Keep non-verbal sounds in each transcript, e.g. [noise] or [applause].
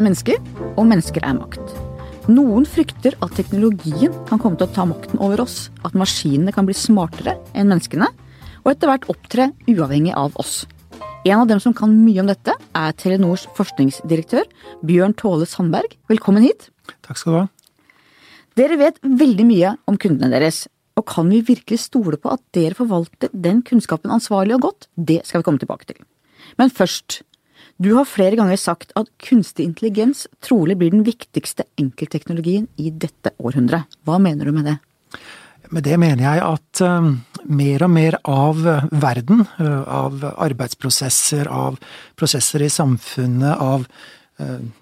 er mennesker, og mennesker er makt. Noen frykter at teknologien kan komme til å ta makten over oss, at maskinene kan bli smartere enn menneskene, og etter hvert opptre uavhengig av oss. En av dem som kan mye om dette, er Telenors forskningsdirektør Bjørn Tåle Sandberg. Velkommen hit. Takk skal du ha. Dere vet veldig mye om kundene deres, og kan vi virkelig stole på at dere forvalter den kunnskapen ansvarlig og godt? Det skal vi komme tilbake til. Men først, du har flere ganger sagt at kunstig intelligens trolig blir den viktigste enkeltteknologien i dette århundret. Hva mener du med det? Med det mener jeg at uh, mer og mer av verden, uh, av arbeidsprosesser, av prosesser i samfunnet, av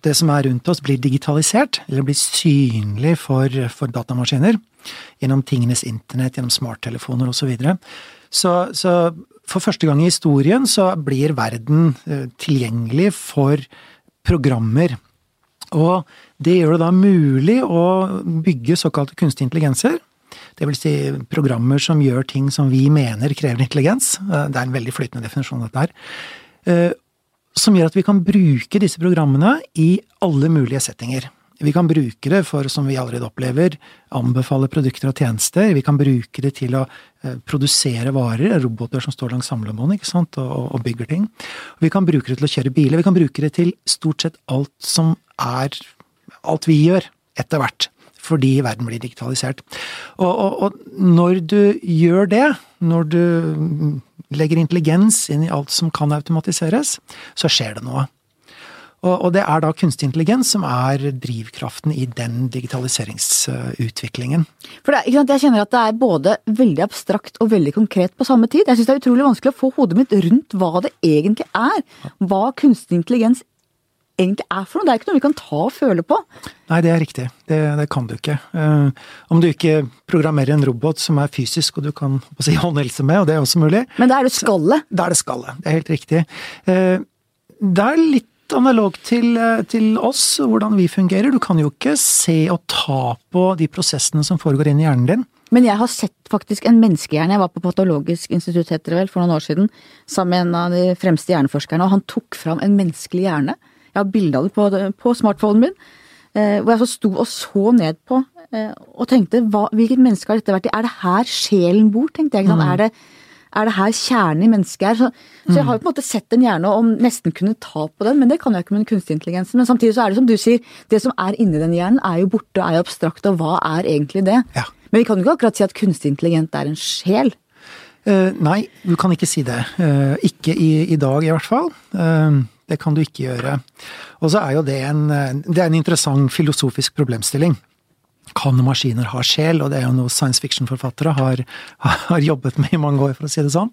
det som er rundt oss, blir digitalisert, eller blir synlig for, for datamaskiner. Gjennom tingenes internett, gjennom smarttelefoner osv. Så, så Så for første gang i historien så blir verden eh, tilgjengelig for programmer. Og det gjør det da mulig å bygge såkalte kunstige intelligenser. Det vil si programmer som gjør ting som vi mener krever intelligens. Eh, det er en veldig flytende definisjon, dette her. Eh, som gjør at vi kan bruke disse programmene i alle mulige settinger. Vi kan bruke det for, som vi allerede opplever, anbefale produkter og tjenester. Vi kan bruke det til å eh, produsere varer, roboter som står langs samlebåndet ikke sant, og, og, bygger ting. Vi kan bruke det til å kjøre biler. Vi kan bruke det til stort sett alt som er alt vi gjør, etter hvert. Fordi verden blir digitalisert. Og, og, og når du gjør det, når du legger intelligens inn i alt som kan automatiseres, så skjer det noe. Og, det er da kunstig intelligens som er drivkraften i den digitaliseringsutviklingen. For det, Jeg kjenner at det er både veldig abstrakt og veldig konkret på samme tid. Jeg syns det er utrolig vanskelig å få hodet mitt rundt hva det egentlig er. Hva kunstig intelligens egentlig er for noe. Det er ikke noe vi kan ta og føle på. Nei, det er riktig. Det, det kan du ikke. Uh, om du ikke programmerer en robot som er fysisk og du kan si, håndhelse med, og det er også mulig. Men da er det skallet? Da er det skallet. Det er helt riktig. Uh, det er litt analog til, eh, til, oss, hvordan vi fungerer. Du kan jo ikke se og ta på de prosessene som foregår inn i hjernen din. Men jeg har sett faktisk en menneskehjerne. Jeg var på Patologisk institutt heter det vel, for noen år siden sammen med en av de fremste hjerneforskerne, og han tok fram en menneskelig hjerne. Jeg har bilde av det på, på smartphonen min. Eh, hvor jeg så sto og så ned på eh, og tenkte hva, hvilket menneske har dette vært i? Er det her sjelen bor, tenkte jeg. Mm. Er det er det her kjernen i mennesket er? Så, så, jeg har jo på en måte sett en hjerne og nesten kunne ta på den, men det kan jeg ikke med den kunstige intelligensen. Men samtidig så er det som du sier, det som er inni den hjernen er jo borte, er jo abstrakt, og hva er egentlig det? Ja. Men vi kan jo ikke akkurat si at kunstig intelligent er en sjel. Uh, nei, du kan ikke si det. Uh, ikke i, i, dag, i hvert fall. Uh, det kan du ikke gjøre. Og så er jo det en, det er en interessant filosofisk problemstilling kan maskiner ha sjel? Og det er jo noe science fiction-forfattere har, har, jobbet med i mange år, for å si det sånn.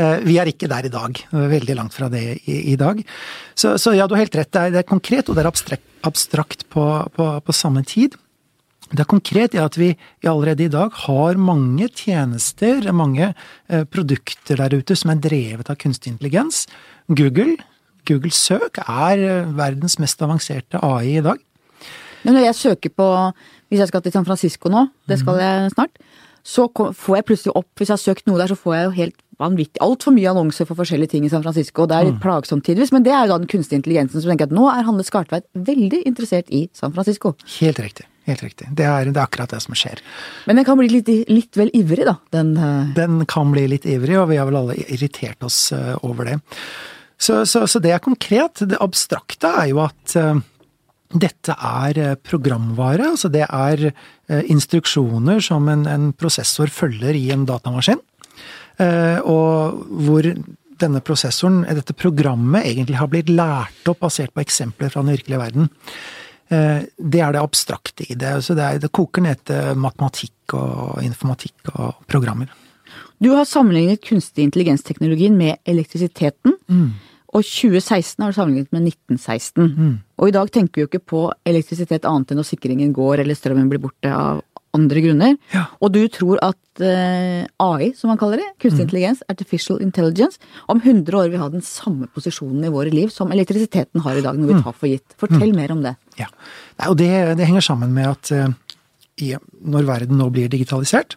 Eh, vi er ikke der i dag. Veldig langt fra det i, i dag. Så, så, ja, du har helt rett. Det er, det er konkret, og det er abstrakt, abstrakt på, på, på, samme tid. Det er konkret i at vi allerede i dag har mange tjenester, mange eh, produkter der ute som er drevet av kunstig intelligens. Google, Google søk, er eh, verdens mest avanserte AI i dag. Men når jeg søker på Hvis jeg skal til San Francisco nå, det skal mhm. jeg snart, så får jeg plutselig opp Hvis jeg har søkt noe der, så får jeg jo helt vanvittig altfor mye annonser for forskjellige ting i San Francisco. og Det er litt mm. plagsomt tidvis, men det er jo da den kunstige intelligensen som tenker at nå er Hanne Skartveit veldig interessert i San Francisco. Helt riktig. Helt riktig. Det er, det er akkurat det som skjer. Men den kan bli litt, litt vel ivrig, da? Den, uh... den kan bli litt ivrig, og vi har vel alle irritert oss uh, over det. Så, så, så, det er konkret. Det abstrakte er jo at uh, dette er eh, programvare, altså det er eh, instruksjoner som en, en prosessor følger i en datamaskin. Eh, og hvor denne prosessoren, dette programmet, egentlig har blitt lært opp basert på eksempler fra den virkelige verden. Det er det abstrakte i det. Så det, er, det koker ned til matematikk og informatikk og programmer. Du har sammenlignet kunstig intelligensteknologien med elektrisiteten. Mm. Og 2016 har du sammenlignet med 1916. Mm. Og i dag tenker vi jo ikke på elektrisitet annet enn når sikringen går eller strømmen blir borte av andre grunner. Ja. Og du tror at eh, AI, som man kaller det, kunstig mm. intelligens, artificial intelligence, om 100 år vil ha den samme posisjonen i våre liv som elektrisiteten har i dag, når vi mm. tar for gitt. Fortell mm. mer om det. Ja, Nei, og det, det, henger sammen med at eh, når verden nå blir digitalisert,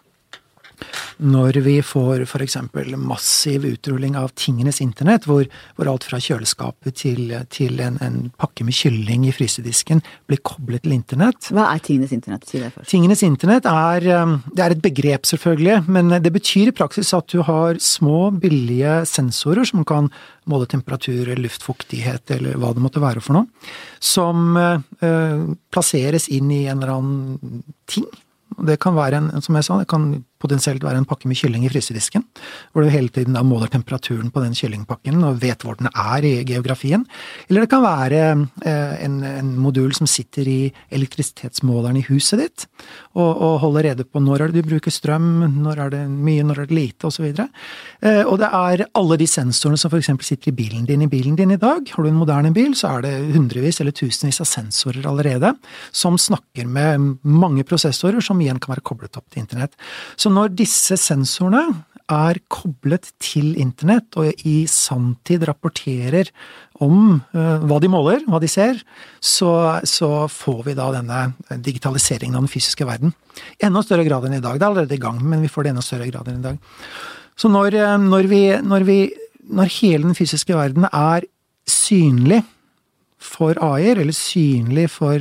når vi får f.eks. massiv utrulling av tingenes internett, hvor, hvor alt fra kjøleskapet til, til en, en, pakke med kylling i frysedisken blir koblet til internett. Hva er tingenes internett? Si det først. Tingenes internett er, um, det er et begrep, selvfølgelig, men det betyr i praksis at du har små, billige sensorer som kan måle temperatur, luftfuktighet eller hva det måtte være for noe, som uh, plasseres inn i en eller annen ting. Det kan være en, som jeg sa, det kan potensielt være en pakke med kylling i frysedisken, hvor du hele tiden måler temperaturen på den kyllingpakken og vet hvor den er i geografien. Eller det kan være eh, en, en modul som sitter i elektrisitetsmåleren i huset ditt, og, og, holder rede på når er det du bruker strøm, når er det mye, når er det lite, osv. Og, eh, og det er alle de sensorene som f.eks. sitter i bilen din. I bilen din i dag, har du en moderne bil, så er det hundrevis eller tusenvis av sensorer allerede, som snakker med mange prosessorer, som igjen kan være koblet opp til internett. Så når disse sensorene er koblet til internett og i sanntid rapporterer om uh, hva de måler, hva de ser, så, så, får vi da denne digitaliseringen av den fysiske verden. I enda større grad enn i dag. Det er allerede i gang, men vi får det i enda større grad enn i dag. Så når, uh, når, vi, når, vi, når hele den fysiske verden er synlig for AI-er, eller synlig for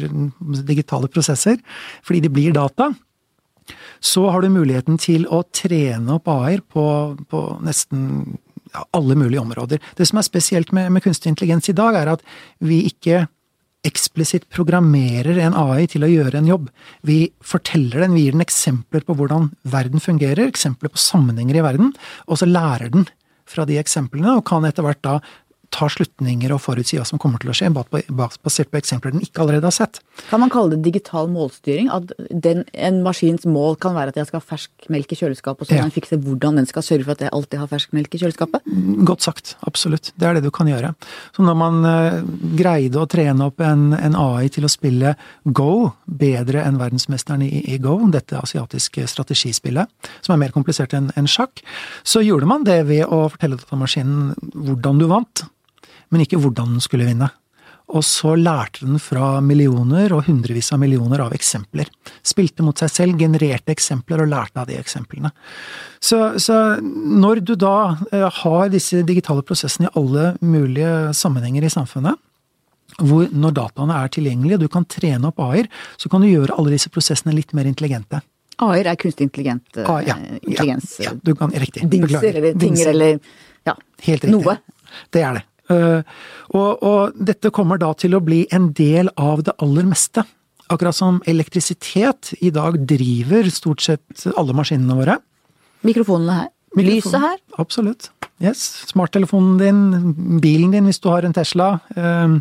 digitale prosesser, fordi de blir data, så har du muligheten til å trene opp AI-er på, på, nesten ja, alle mulige områder. Det som er spesielt med, med kunstig intelligens i dag, er at vi ikke eksplisitt programmerer en AI til å gjøre en jobb. Vi forteller den, vi gir den eksempler på hvordan verden fungerer, eksempler på sammenhenger i verden, og så lærer den fra de eksemplene, og kan etter hvert da tar slutninger og forutsier hva som kommer til å skje, basert på eksempler den ikke allerede har sett. Kan man kalle det digital målstyring? At den, en maskins mål kan være at jeg skal ha fersk melk i kjøleskapet, og så kan ja. den fikse hvordan den skal sørge for at jeg alltid har fersk melk i kjøleskapet? Mm, godt sagt. Absolutt. Det er det du kan gjøre. Så når man uh, greide å trene opp en, en, AI til å spille Go bedre enn verdensmesteren i, i, Go, dette asiatiske strategispillet, som er mer komplisert enn en sjakk, så gjorde man det ved å fortelle datamaskinen hvordan du vant men ikke hvordan den skulle vinne. Og så lærte den fra millioner og hundrevis av millioner av eksempler. Spilte mot seg selv, genererte eksempler og lærte av de eksemplene. Så, så når du da eh, har disse digitale prosessene i alle mulige sammenhenger i samfunnet, hvor når dataene er tilgjengelige, du kan trene opp AI-er, så kan du gjøre alle disse prosessene litt mer intelligente. AI-er er kunstig intelligent, ah, ja, intelligens. Ja, ja, du kan, riktig. Dingser eller tinger eller ja, Helt riktig. noe. Det er det. Eh, og, og, dette kommer da til å bli en del av det aller meste. Akkurat som elektrisitet i dag driver stort sett alle maskinene våre. Mikrofonene her. Mikrofon. Lyset her. Absolutt. Yes. Smarttelefonen din, bilen din hvis du har en Tesla. Eh,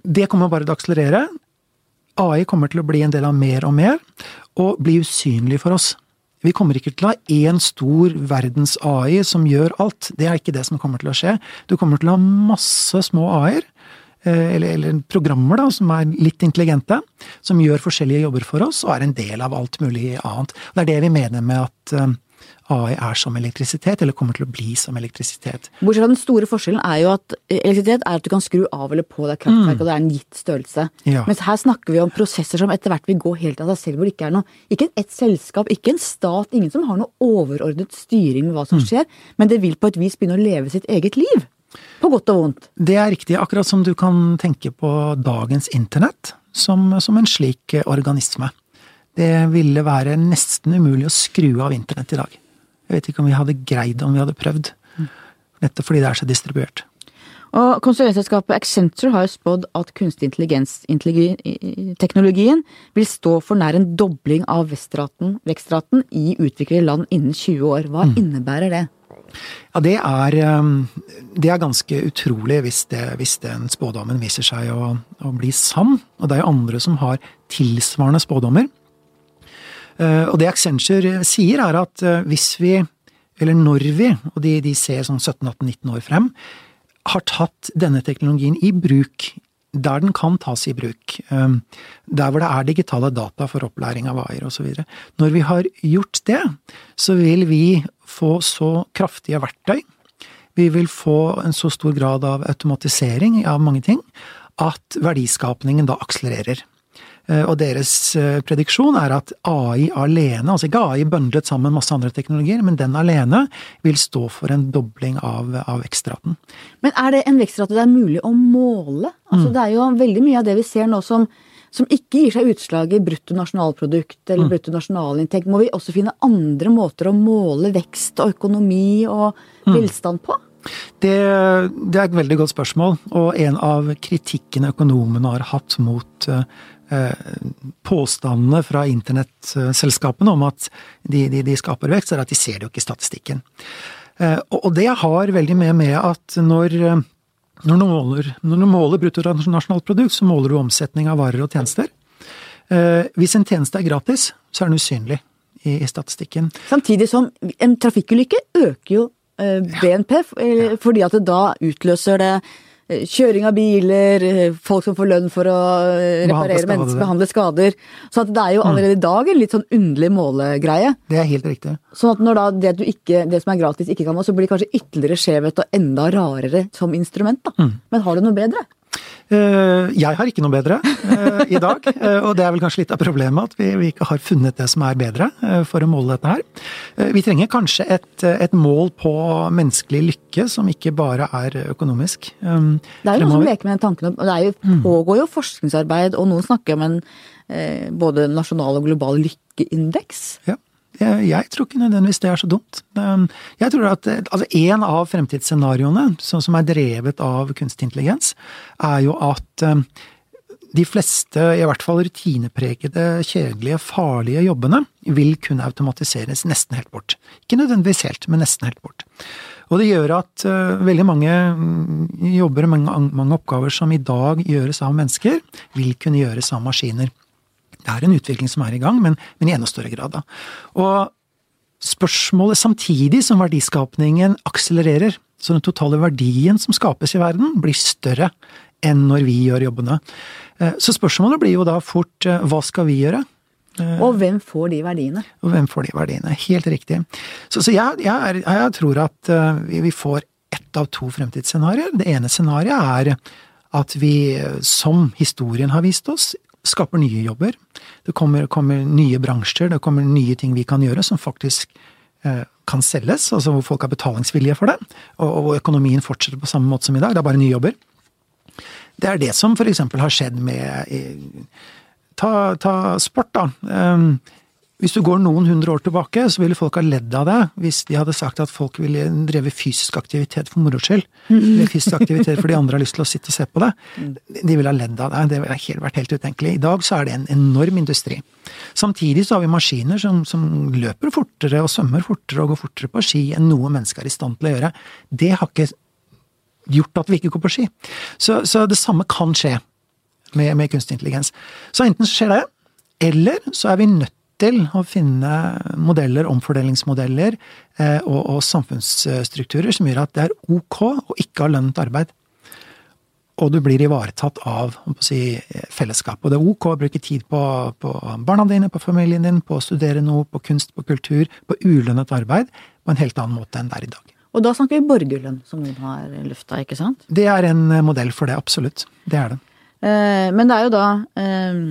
det kommer bare til å akselerere. AI kommer til å bli en del av mer og mer, og bli usynlig for oss. Vi kommer ikke til å ha én stor verdens-AI som gjør alt. Det er ikke det som kommer til å skje. Du kommer til å ha masse små AI-er, eh, eller, eller, programmer da, som er litt intelligente, som gjør forskjellige jobber for oss, og er en del av alt mulig annet. Det er det vi mener med at eh, AI er som elektrisitet, eller kommer til å bli som elektrisitet. Bortsett fra den store forskjellen er jo at elektrisitet er at du kan skru av eller på det kraftverket, mm. og det er en gitt størrelse. Ja. Mens her snakker vi om prosesser som etter hvert vil gå helt av seg selv, hvor det ikke er noe Ikke et selskap, ikke en stat, ingen som har noe overordnet styring med hva som mm. skjer, men det vil på et vis begynne å leve sitt eget liv. På godt og vondt. Det er riktig, akkurat som du kan tenke på dagens internett som, som en slik organisme. Det ville være nesten umulig å skru av internett i dag. Jeg vet ikke om vi hadde greid om vi hadde prøvd. Nettopp fordi det er så distribuert. Og Konsulentselskapet Accenture har jo spådd at kunstig intelligens-teknologien vil stå for nær en dobling av vekstraten i utviklede land innen 20 år. Hva mm. innebærer det? Ja, det er, um, det er ganske utrolig hvis, det, hvis den spådommen viser seg å, å, bli sann. Og det er jo andre som har tilsvarende spådommer. Eh, og det Accenture sier, er at eh, hvis vi, eller når vi, og de, de ser sånn 17-18-19 år frem, har tatt denne teknologien i bruk der den kan tas i bruk, eh, der hvor det er digitale data for opplæring av AI-er osv. Når vi har gjort det, så vil vi få så kraftige verktøy, vi vil få en så stor grad av automatisering av mange ting, at verdiskapningen da akselererer. Eh, og deres eh, prediksjon er at AI alene, altså ikke AI bøndlet sammen masse andre teknologier, men den alene vil stå for en dobling av, av vekstraten. Men er det en vekstrate det er mulig å måle? Altså mm. Det er jo veldig mye av det vi ser nå som som ikke gir seg utslag i bruttonasjonalprodukt eller mm. bruttonasjonalinntekt. Må vi også finne andre måter å måle vekst og økonomi og mm. velstand på? Det, det, er et veldig godt spørsmål, og en av kritikkene økonomene har hatt mot eh, påstandene fra internettselskapene om at de, de, de, skaper vekst, er at de ser det jo ikke i statistikken. Eh, og, det har veldig mye med at når, når du måler, når du måler bruttonasjonalprodukt, så måler du omsetning av varer og tjenester. Eh, hvis en tjeneste er gratis, så er den usynlig i, i statistikken. Samtidig som en trafikkulykke øker jo Eh, BNP, Ja. fordi at det da utløser det eh, kjøring av biler, folk som får lønn for å reparere mennesker, behandle skader. Så det er jo mm. allerede i dag en litt sånn underlig målegreie. Det er helt riktig. Sånn at når da det, ikke, det som er gratis ikke kan være, så blir det kanskje ytterligere skjevhet og enda rarere som instrument. da. Mm. Men har du noe bedre? Eh, jeg har ikke noe bedre eh, i dag, eh, og det er vel kanskje litt av problemet at vi, ikke har funnet det som er bedre for å måle dette her. Vi trenger kanskje et, et, mål på menneskelig lykke som ikke bare er økonomisk. Det er jo noen som leker med den tanken, og det jo, mm. pågår jo forskningsarbeid, og noen snakker om en både nasjonal og global lykkeindeks. Ja. Jeg, jeg, tror ikke nødvendigvis det er så dumt. Jeg tror at altså En av fremtidsscenarioene som er drevet av kunstig intelligens, er jo at um, de fleste, i hvert fall rutinepregede, kjedelige, farlige jobbene vil kunne automatiseres nesten helt bort. Ikke nødvendigvis helt, men nesten helt bort. Og det gjør at uh, veldig mange mm, jobber, mange, mange oppgaver som i dag gjøres av mennesker, vil kunne gjøres av maskiner. Det er en utvikling som er i gang, men, men i enda større grad. Da. Og spørsmålet samtidig som verdiskapningen akselererer, så den totale verdien som skapes i verden, blir større enn når vi gjør jobbene. Eh, så spørsmålet blir jo da fort eh, hva skal vi gjøre? Eh, og hvem får de verdiene? Og hvem får de verdiene, Helt riktig. Så, så jeg, jeg, er, jeg, tror at vi får ett av to fremtidsscenarioer. Det ene scenarioet er at vi, som historien har vist oss, skaper nye jobber. Det kommer, kommer, nye bransjer, det kommer nye ting vi kan gjøre som faktisk eh, kan selges, altså hvor folk har betalingsvilje for det, og, og økonomien fortsetter på samme måte som i dag. Det er bare nye jobber. Det er det som eksempel har skjedd med eh, ta, ta, sport, da. Um, hvis du går noen hundre år tilbake, så ville folk ha ledd av deg hvis de hadde sagt at folk ville dreve fysisk aktivitet for moro skyld. Fysisk aktivitet fordi andre har lyst til å sitte og se på det. De ville ha ledd av deg. Det ville vært helt utenkelig. I dag så er det en enorm industri. Samtidig så har vi maskiner som, som løper fortere og svømmer fortere og går fortere på ski enn noe menneske er i stand til å gjøre. Det har ikke gjort at vi ikke går på ski. Så, så det samme kan skje med, med kunstig intelligens. Så enten skjer det, eller så er vi nødt til å finne modeller, omfordelingsmodeller eh, og, og, samfunnsstrukturer som gjør at det er ok å ikke ha lønnet arbeid. Og du blir ivaretatt av si, fellesskap. Og det er ok å bruke tid på, på, barna dine, på familien din, på å studere noe, på kunst, på kultur, på ulønnet arbeid, på en helt annen måte enn det er i dag. Og da snakker vi borgerlønn, som hun har lufta, ikke sant? Det er en modell for det, absolutt. Det er det. Eh, men det er jo da Eh,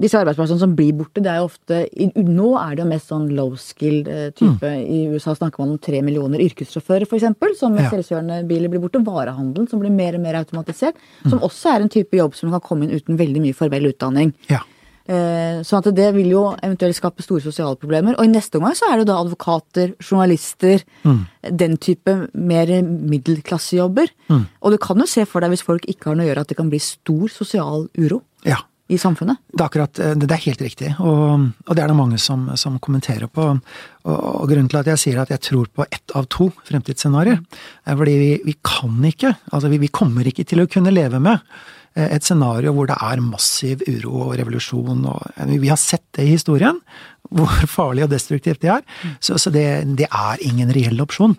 disse arbeidsplassene som blir borte, det er jo ofte Nå er det jo mest sånn low skilled eh, type. Mm. I USA snakker man om tre millioner yrkessjåfører, f.eks., som med ja. selvkjørende biler blir borte. Varehandelen, som blir mer og mer automatisert. Mm. Som også er en type jobb som kan komme inn uten veldig mye formell utdanning. Ja. Eh, at det vil jo eventuelt skape store sosiale problemer. Og i neste omgang så er det da advokater, journalister, mm. den type mer middelklassejobber. Mm. Og du kan jo se for deg, hvis folk ikke har noe å gjøre, at det kan bli stor sosial uro. Ja i samfunnet? Det er akkurat, eh, det er helt riktig, og, og det er det mange som, som kommenterer på. Og, og, grunnen til at jeg sier at jeg tror på ett av to fremtidsscenarioer, er fordi vi, vi, kan ikke, altså vi, vi, kommer ikke til å kunne leve med eh, et scenario hvor det er massiv uro og revolusjon. Og, vi har sett det i historien, [laughs] hvor farlig og destruktivt det er. Så, så det, det, er ingen reell opsjon.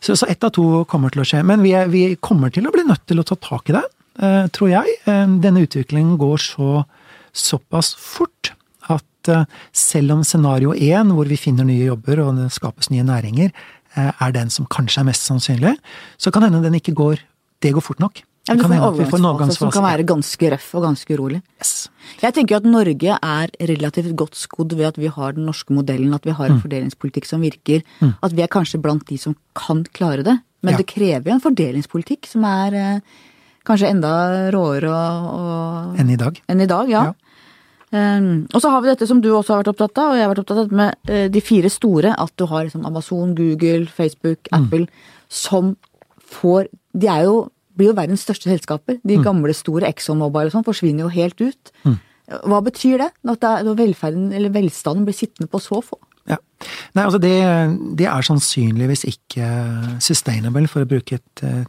Så, så ett av to kommer til å skje. Men vi, vi kommer til å bli nødt til å ta tak i det. Eh, tror jeg. Eh, denne utviklingen går så såpass fort at eh, selv om scenario én, hvor vi finner nye jobber og det skapes nye næringer, er den som kanskje er mest sannsynlig, så kan hende den ikke går Det går fort nok. Ja, Det kan får en hende at vi får en overgangsfase som kan være ganske røff og ganske urolig. Yes. Jeg tenker jo at Norge er relativt godt skodd ved at vi har den norske modellen, at vi har Mm. en fordelingspolitikk som virker. At vi er kanskje blant de som kan klare det. Men Ja. det krever jo en fordelingspolitikk som er eh, kanskje enda råere og, Enn i dag. enn i dag, ja. Ja. Um, og så har vi dette som du også har vært opptatt av, og jeg har vært opptatt av med uh, de fire store. At du har liksom Amazon, Google, Facebook, Apple, som får De er jo, blir jo verdens største selskaper. De gamle store Exxon Mobile og sånn forsvinner jo helt ut. Hva betyr det? At det er, velferden eller velstanden blir sittende på så få? Ja. Nei, altså det, det er sannsynligvis ikke sustainable, for å bruke et, eh,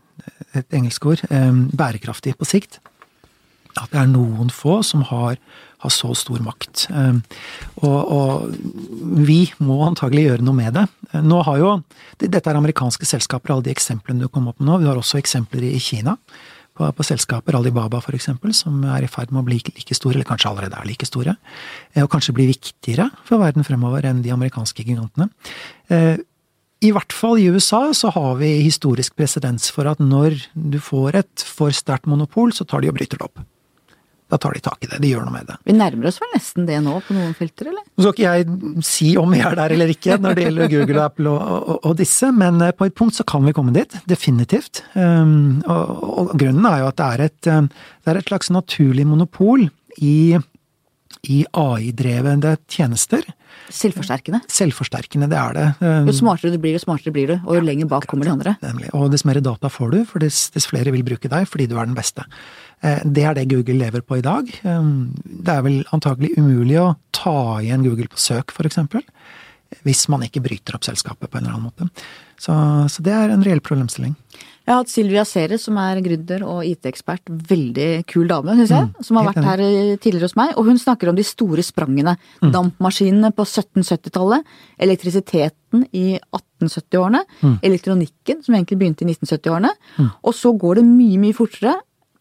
et engelsk ord, eh, bærekraftig på sikt. At det er noen få som har, har så stor makt. Eh, Og, og vi må antagelig gjøre noe med det. Eh, Nå har jo, Dette er amerikanske selskaper, alle de eksemplene du kom opp med nå. Vi har også eksempler i Kina. På, på selskaper, Alibaba eksempel, som er i ferd med å bli like store, eller kanskje allerede er like store. Og kanskje bli viktigere for verden fremover enn de amerikanske gigantene. Eh, I hvert fall i USA så har vi historisk presedens for at når du får et for sterkt monopol, så tar de og bryter det opp. Da tar de tak i det. De gjør noe med det. Vi nærmer oss vel nesten det nå på noen felter, eller? Nå skal ikke jeg si om vi er der eller ikke når det gjelder Google, Apple og, og, og disse, men eh, på et punkt så kan vi komme dit. Definitivt. Um, og, og grunnen er jo at det er et, um, det er et slags naturlig monopol i, i AI-drevne tjenester. Selvforsterkende. Selvforsterkende, det er det. Um, Jo smartere du blir, jo smartere blir du. Og jo lenger bak kommer de andre. Nemlig. Og dess mer data får du, for dess, dess flere vil bruke deg fordi du er den beste. Eh, Det er det Google lever på i dag. Um, Det er vel antagelig umulig å ta igjen Google på søk, for eksempel. Hvis man ikke bryter opp selskapet på en eller annen måte. Så, så det er en reell problemstilling. Jeg har hatt Silvia Ceres, som er gründer og IT-ekspert. Veldig kul dame, syns jeg. Som har vært her eh, tidligere hos meg. Og hun snakker om de store sprangene. Dampmaskinene på 1770-tallet. Elektrisiteten i 1870-årene. Elektronikken, som egentlig begynte i 1970-årene. Og så går det mye, mye fortere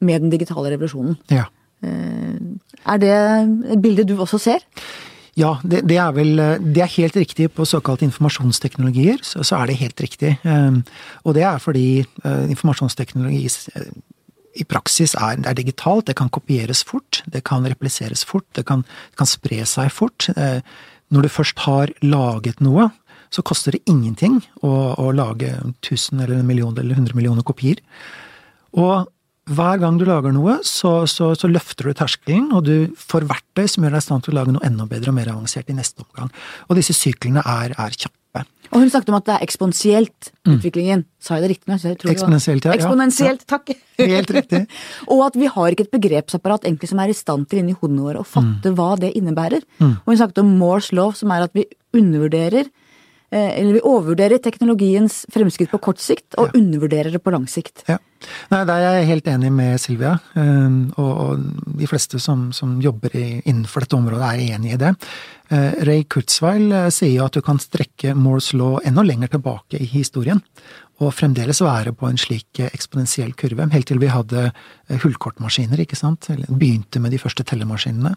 med den digitale revolusjonen. Ja. Er det et bilde du også ser? Ja, det, det er vel Det er helt riktig på såkalte informasjonsteknologier, så, så er det helt riktig. Um, og det er fordi uh, informasjonsteknologi uh, i praksis er, er digitalt. Det kan kopieres fort, det kan repliseres fort, det kan, kan spre seg fort. Når du først har laget noe, så koster det ingenting å, å lage 1000 eller en million eller 100 millioner kopier. Og hver gang du lager noe, så, så, så løfter du terskelen, og du får verktøy som gjør deg i stand til å lage noe enda bedre og mer avansert i neste omgang. Og disse syklene er, er kjappe. Og hun snakket om at det er eksponentielt, utviklingen. Sa jeg det riktig nå? Eksponentielt, ja. Eksponentielt, ja. Takk! [laughs] Helt riktig. [laughs] og at vi har ikke et begrepsapparat egentlig som er i stand til inni hodene våre å fatte hva det innebærer. Mm. Og hun snakket om Moores lov, som er at vi undervurderer eller vi overvurderer teknologiens fremskritt på kort sikt, og undervurderer det på lang sikt. Ja. Nei, der er jeg helt enig med Silvia, um, og, og de fleste som, som jobber i, innenfor dette området er enig i det. Uh, Ray Kurzweil sier jo at du kan strekke Moores law enda lenger tilbake i historien, og fremdeles være på en slik eksponentiell kurve, helt til vi hadde hullkortmaskiner, ikke sant, eller begynte med de første tellemaskinene.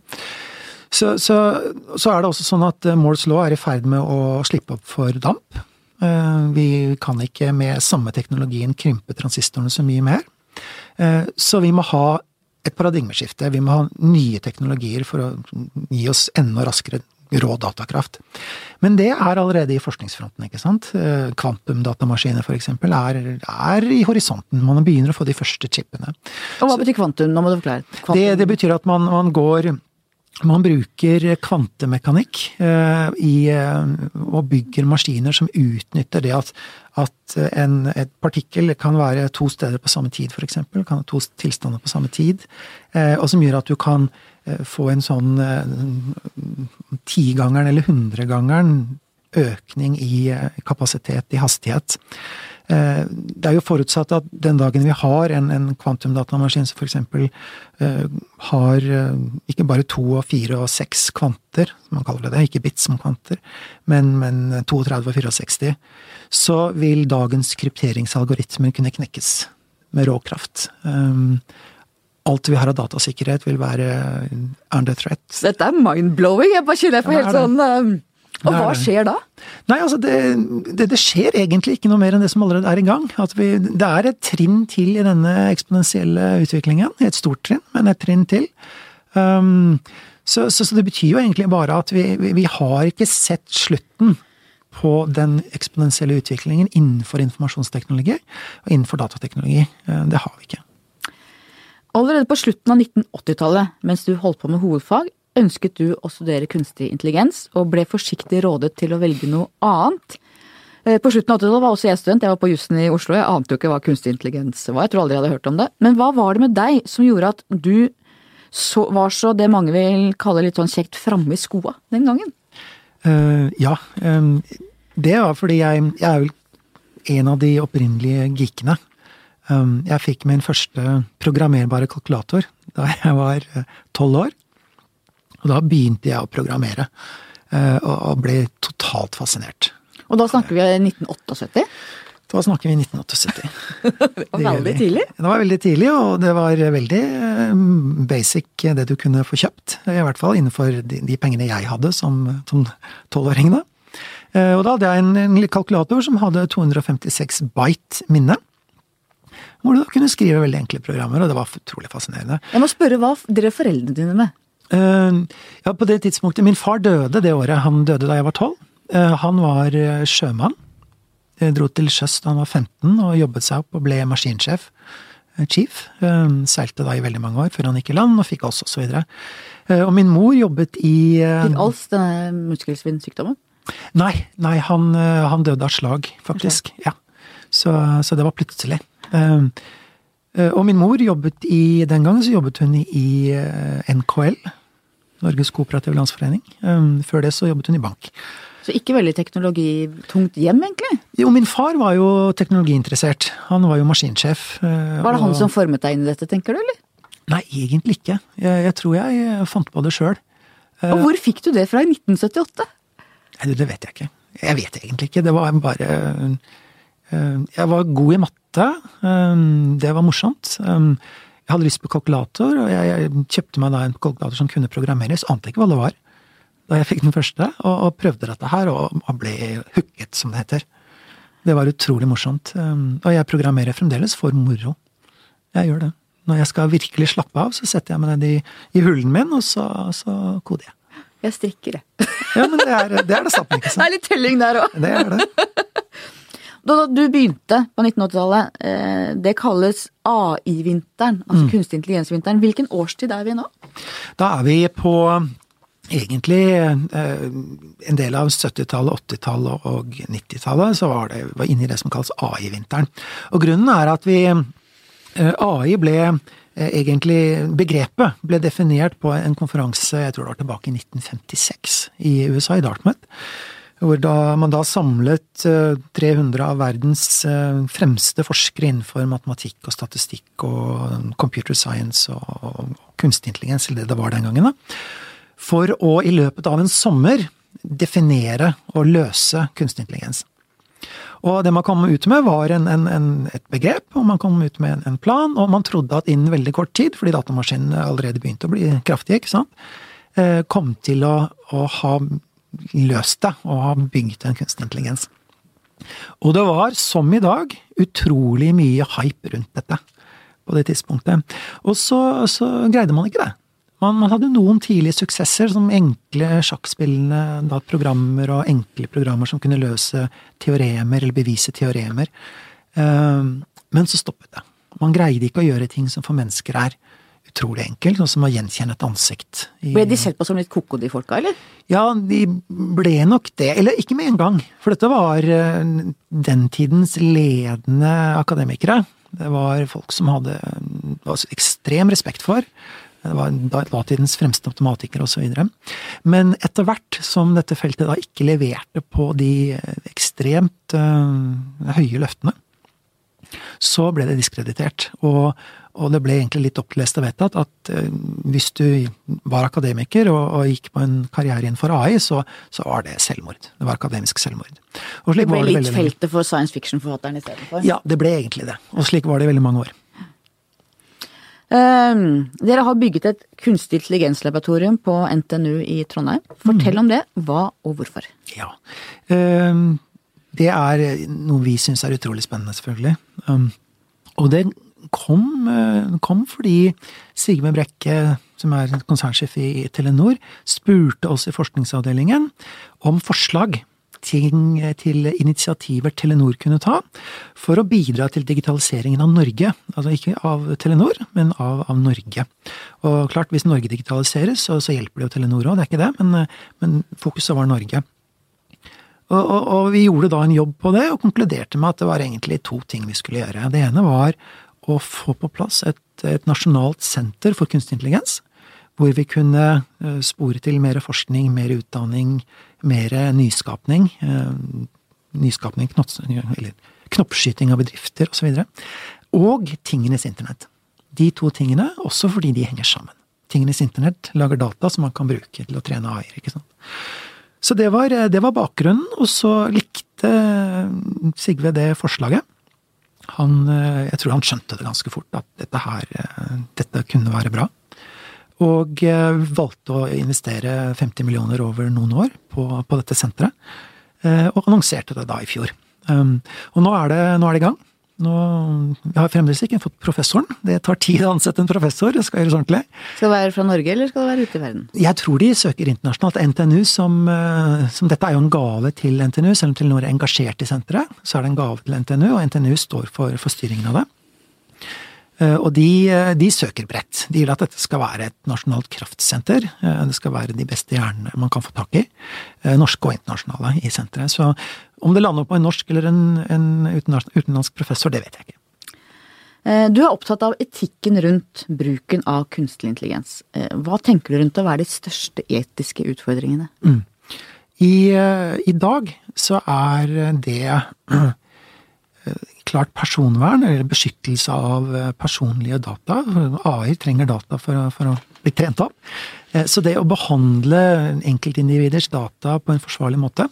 Så, så, så er det også sånn at Moores law er i ferd med å slippe opp for damp. Eh, Vi kan ikke med samme teknologien krympe transistorene så mye mer. Eh, Så vi må ha et paradigmeskifte. Vi må ha nye teknologier for å gi oss enda raskere rå datakraft. Men det er allerede i forskningsfronten, ikke sant. Eh, Kvantumdatamaskiner for eksempel er, er i horisonten. Man begynner å få de første chipene. Og hva betyr kvantum? Nå må du forklare. Det, det betyr at man, man går man bruker kvantemekanikk eh, i, eh, og bygger maskiner som utnytter det at, at en, et partikkel kan være to steder på samme tid, f.eks. Kan ha to tilstander på samme tid. Eh, og som gjør at du kan eh, få en sånn eh, tigangeren eller hundregangeren økning i eh, kapasitet, i hastighet. Eh, Det er jo forutsatt at den dagen vi har en, en kvantumdatamaskin som f.eks. Uh, har eh, ikke bare to og fire og seks kvanter, som man kaller det, ikke bits som kvanter, men, men 32 og 64, så vil dagens krypteringsalgoritmer kunne knekkes med råkraft. Um, alt vi har av datasikkerhet vil være under threat. Dette er mind-blowing. Jeg bare kjenner jeg får helt sånn um, Og hva skjer da? Nei, altså det, det, det skjer egentlig ikke noe mer enn det som allerede er i gang. At vi, det er et trinn til i denne eksponentielle utviklingen. Et stort trinn, men et trinn til. Um, så, så, så det betyr jo egentlig bare at vi, vi, vi har ikke sett slutten på den eksponentielle utviklingen innenfor informasjonsteknologi og innenfor datateknologi. Eh, Det har vi ikke. Allerede på slutten av 1980-tallet, mens du holdt på med hovedfag, ønsket du å studere kunstig intelligens, og ble forsiktig rådet til å velge noe annet. Eh, På slutten av 80-tallet var også jeg student, jeg var på jussen i Oslo, jeg ante jo ikke hva kunstig intelligens var, jeg tror aldri jeg hadde hørt om det. Men hva var det med deg som gjorde at du så, var så det mange vil kalle litt sånn kjekt framme i skoa den gangen? Uh, ja. Um, det var fordi jeg, jeg er vel en av de opprinnelige geekene. Um, jeg fikk min første programmerbare kalkulator da jeg var tolv år. Og da begynte jeg å programmere, eh, og, ble totalt fascinert. Og da snakker vi 1978. Da snakker vi 1978. [laughs] Det var veldig tidlig. Det var veldig tidlig, og det var veldig eh, basic det du kunne få kjøpt. I hvert fall innenfor de, de pengene jeg hadde som tolvåring. da. Eh, Og da hadde jeg en, en kalkulator som hadde 256 byte minne. Hvor du da kunne skrive veldig enkle programmer, og det var utrolig fascinerende. Jeg må spørre hva drev foreldrene dine med? Eh, Ja, på det tidspunktet Min far døde det året. Han døde da jeg var tolv. Eh, Han var eh, sjømann. Dro til sjøs da han var 15 og jobbet seg opp og ble maskinsjef. Chief. Seilte da i veldig mange år før han gikk i land og fikk oss og så Og min mor jobbet i Fikk Als denne muskelsvinnsykdommen? Nei, nei han, han døde av slag, faktisk. Ja. Så, så det var plutselig. Og min mor jobbet i Den gangen så jobbet hun i NKL. Norges Kooperative Landsforening. Eh, Før det så jobbet hun i bank. Så ikke veldig teknologitungt hjem, egentlig? Jo, min far var jo teknologiinteressert. Han var jo maskinsjef. eh, Var det han som formet deg inn i dette, tenker du, eller? Nei, egentlig ikke. Jeg, jeg tror jeg eh, fant på det sjøl. Og hvor fikk du det fra i 1978? Nei, du, det vet jeg ikke. Jeg vet egentlig ikke. Det var bare Jeg var god i matte. øh, Det var morsomt. Jeg hadde lyst på kalkulator, og jeg, jeg kjøpte meg da en kalkulator som kunne programmeres. Ante ikke hva det var da jeg fikk den første, og, og prøvde dette her, og, og ble hooket, som det heter. Det var utrolig morsomt. Um, Og jeg programmerer fremdeles for moro. Jeg gjør det. Når jeg skal virkelig slappe av, så setter jeg meg ned i, i hullen min, og så, så koder jeg. Jeg strikker, jeg. Ja, men det er det, er det samme, ikke [laughs] Det er litt telling der òg. Det er det. Da du begynte på 1980-tallet, eh, det kalles AI-vinteren, altså kunstig intelligens-vinteren. Hvilken årstid er vi nå? Da er vi på egentlig eh, en del av 70-tallet, 80-tallet og 90-tallet, så var det var inne i det som kalles AI-vinteren. Og grunnen er at vi eh, AI ble egentlig Begrepet ble definert på en konferanse, jeg tror det var tilbake i 1956, i USA, i Dartmouth. Hvor da, man da samlet eh, 300 av verdens eh, fremste forskere innenfor matematikk og statistikk og computer science og, kunstig intelligens, eller det det var den gangen. da for å i løpet av en sommer definere og løse kunstig intelligens. Og det man kom ut med, var en, en, en, et begrep, og man kom ut med en, en plan, og man trodde at innen veldig kort tid, fordi datamaskinene allerede begynte å bli kraftige, ikke sant, eh, kom til å, å ha løst det, og har bygd en kunstig intelligens. Og det var, som i dag, utrolig mye hype rundt dette på det tidspunktet. Og så, så greide man ikke det. Man, man, hadde noen tidlige suksesser, som enkle sjakkspillende da, programmer og enkle programmer som kunne løse teoremer eller bevise teoremer. Uh, men så stoppet det. Man greide ikke å gjøre ting som for mennesker er utrolig enkelt, sånn som å gjenkjenne et ansikt. Ble de sett på som litt koko, de folka, eller? Ja, de ble nok det. Eller ikke med en gang. For dette var uh, den tidens ledende akademikere. Det var folk som hadde ekstrem respekt for. Det var datidens fremste automatikere osv. Men etter hvert som dette feltet da ikke leverte på de ekstremt uh, høye løftene, så ble det diskreditert. Og, og det ble egentlig litt opplest og vedtatt at uh, hvis du var akademiker og, og, gikk på en karriere innenfor AI, så, så, var det selvmord. Det var akademisk selvmord. det ble det litt feltet for science fiction-forfatteren istedenfor? Ja, det ble egentlig det. Og slik var det i veldig mange år. Um, dere har bygget et kunstig intelligenslaboratorium på NTNU i Trondheim. Fortell om det. Hva og hvorfor? Ja. Um, det er noe vi syns er utrolig spennende, selvfølgelig. Um, og det kom, uh, kom, fordi Sigmund Brekke, som er konsernsjef i Telenor, spurte oss i forskningsavdelingen om forslag ting til initiativer Telenor kunne ta for å bidra til digitaliseringen av Norge. Altså ikke av Telenor, men av, av Norge. Og klart, hvis Norge digitaliseres, så, så hjelper det jo Telenor òg, det er ikke det, men, men fokuset var Norge. Og, og, og, vi gjorde da en jobb på det, og konkluderte med at det var egentlig to ting vi skulle gjøre. Det ene var å få på plass et, et nasjonalt senter for kunstig intelligens hvor vi kunne eh, spore til mer forskning, mer utdanning, mer nyskapning. Eh, nyskapning, knoppskyting av bedrifter osv. Og, så og tingenes internett. De to tingene, også fordi de henger sammen. Tingenes internett lager data som man kan bruke til å trene AI-er. ikke sant? Så det var, det var bakgrunnen, og så likte Sigve det forslaget. Han, eh, jeg tror han skjønte det ganske fort, at dette her, dette kunne være bra. Og eh, valgte å investere 50 millioner over noen år på, på dette senteret. Eh, og annonserte det da i fjor. Um, og nå er det, nå er det i gang. Nå, jeg har fremdeles ikke fått professoren. Det tar tid å ansette en professor. det Skal gjøres ordentlig. Skal det være fra Norge, eller skal det være ute i verden? Jeg tror de søker internasjonalt. NTNU, som, eh, som Dette er jo en gave til NTNU. Selv om Telenor er engasjert i senteret, så er det en gave til NTNU, og NTNU står for, for styringen av det. Eh, og de, eh, de, søker bredt. De vil at dette skal være et nasjonalt kraftsenter. Eh, det skal være de beste hjernene man kan få tak i. Norske og internasjonale i senteret. Så om det lander på en norsk eller en, en utenlandsk professor, det vet jeg ikke. Du er opptatt av etikken rundt bruken av kunstig intelligens. Hva tenker du rundt å være de største etiske utfordringene? Mm. I, I, dag så er det klart personvern, eller beskyttelse av eh, personlige data. AI trenger data for, for, å bli trent opp. Eh, så det å behandle enkeltindividers data på en forsvarlig måte,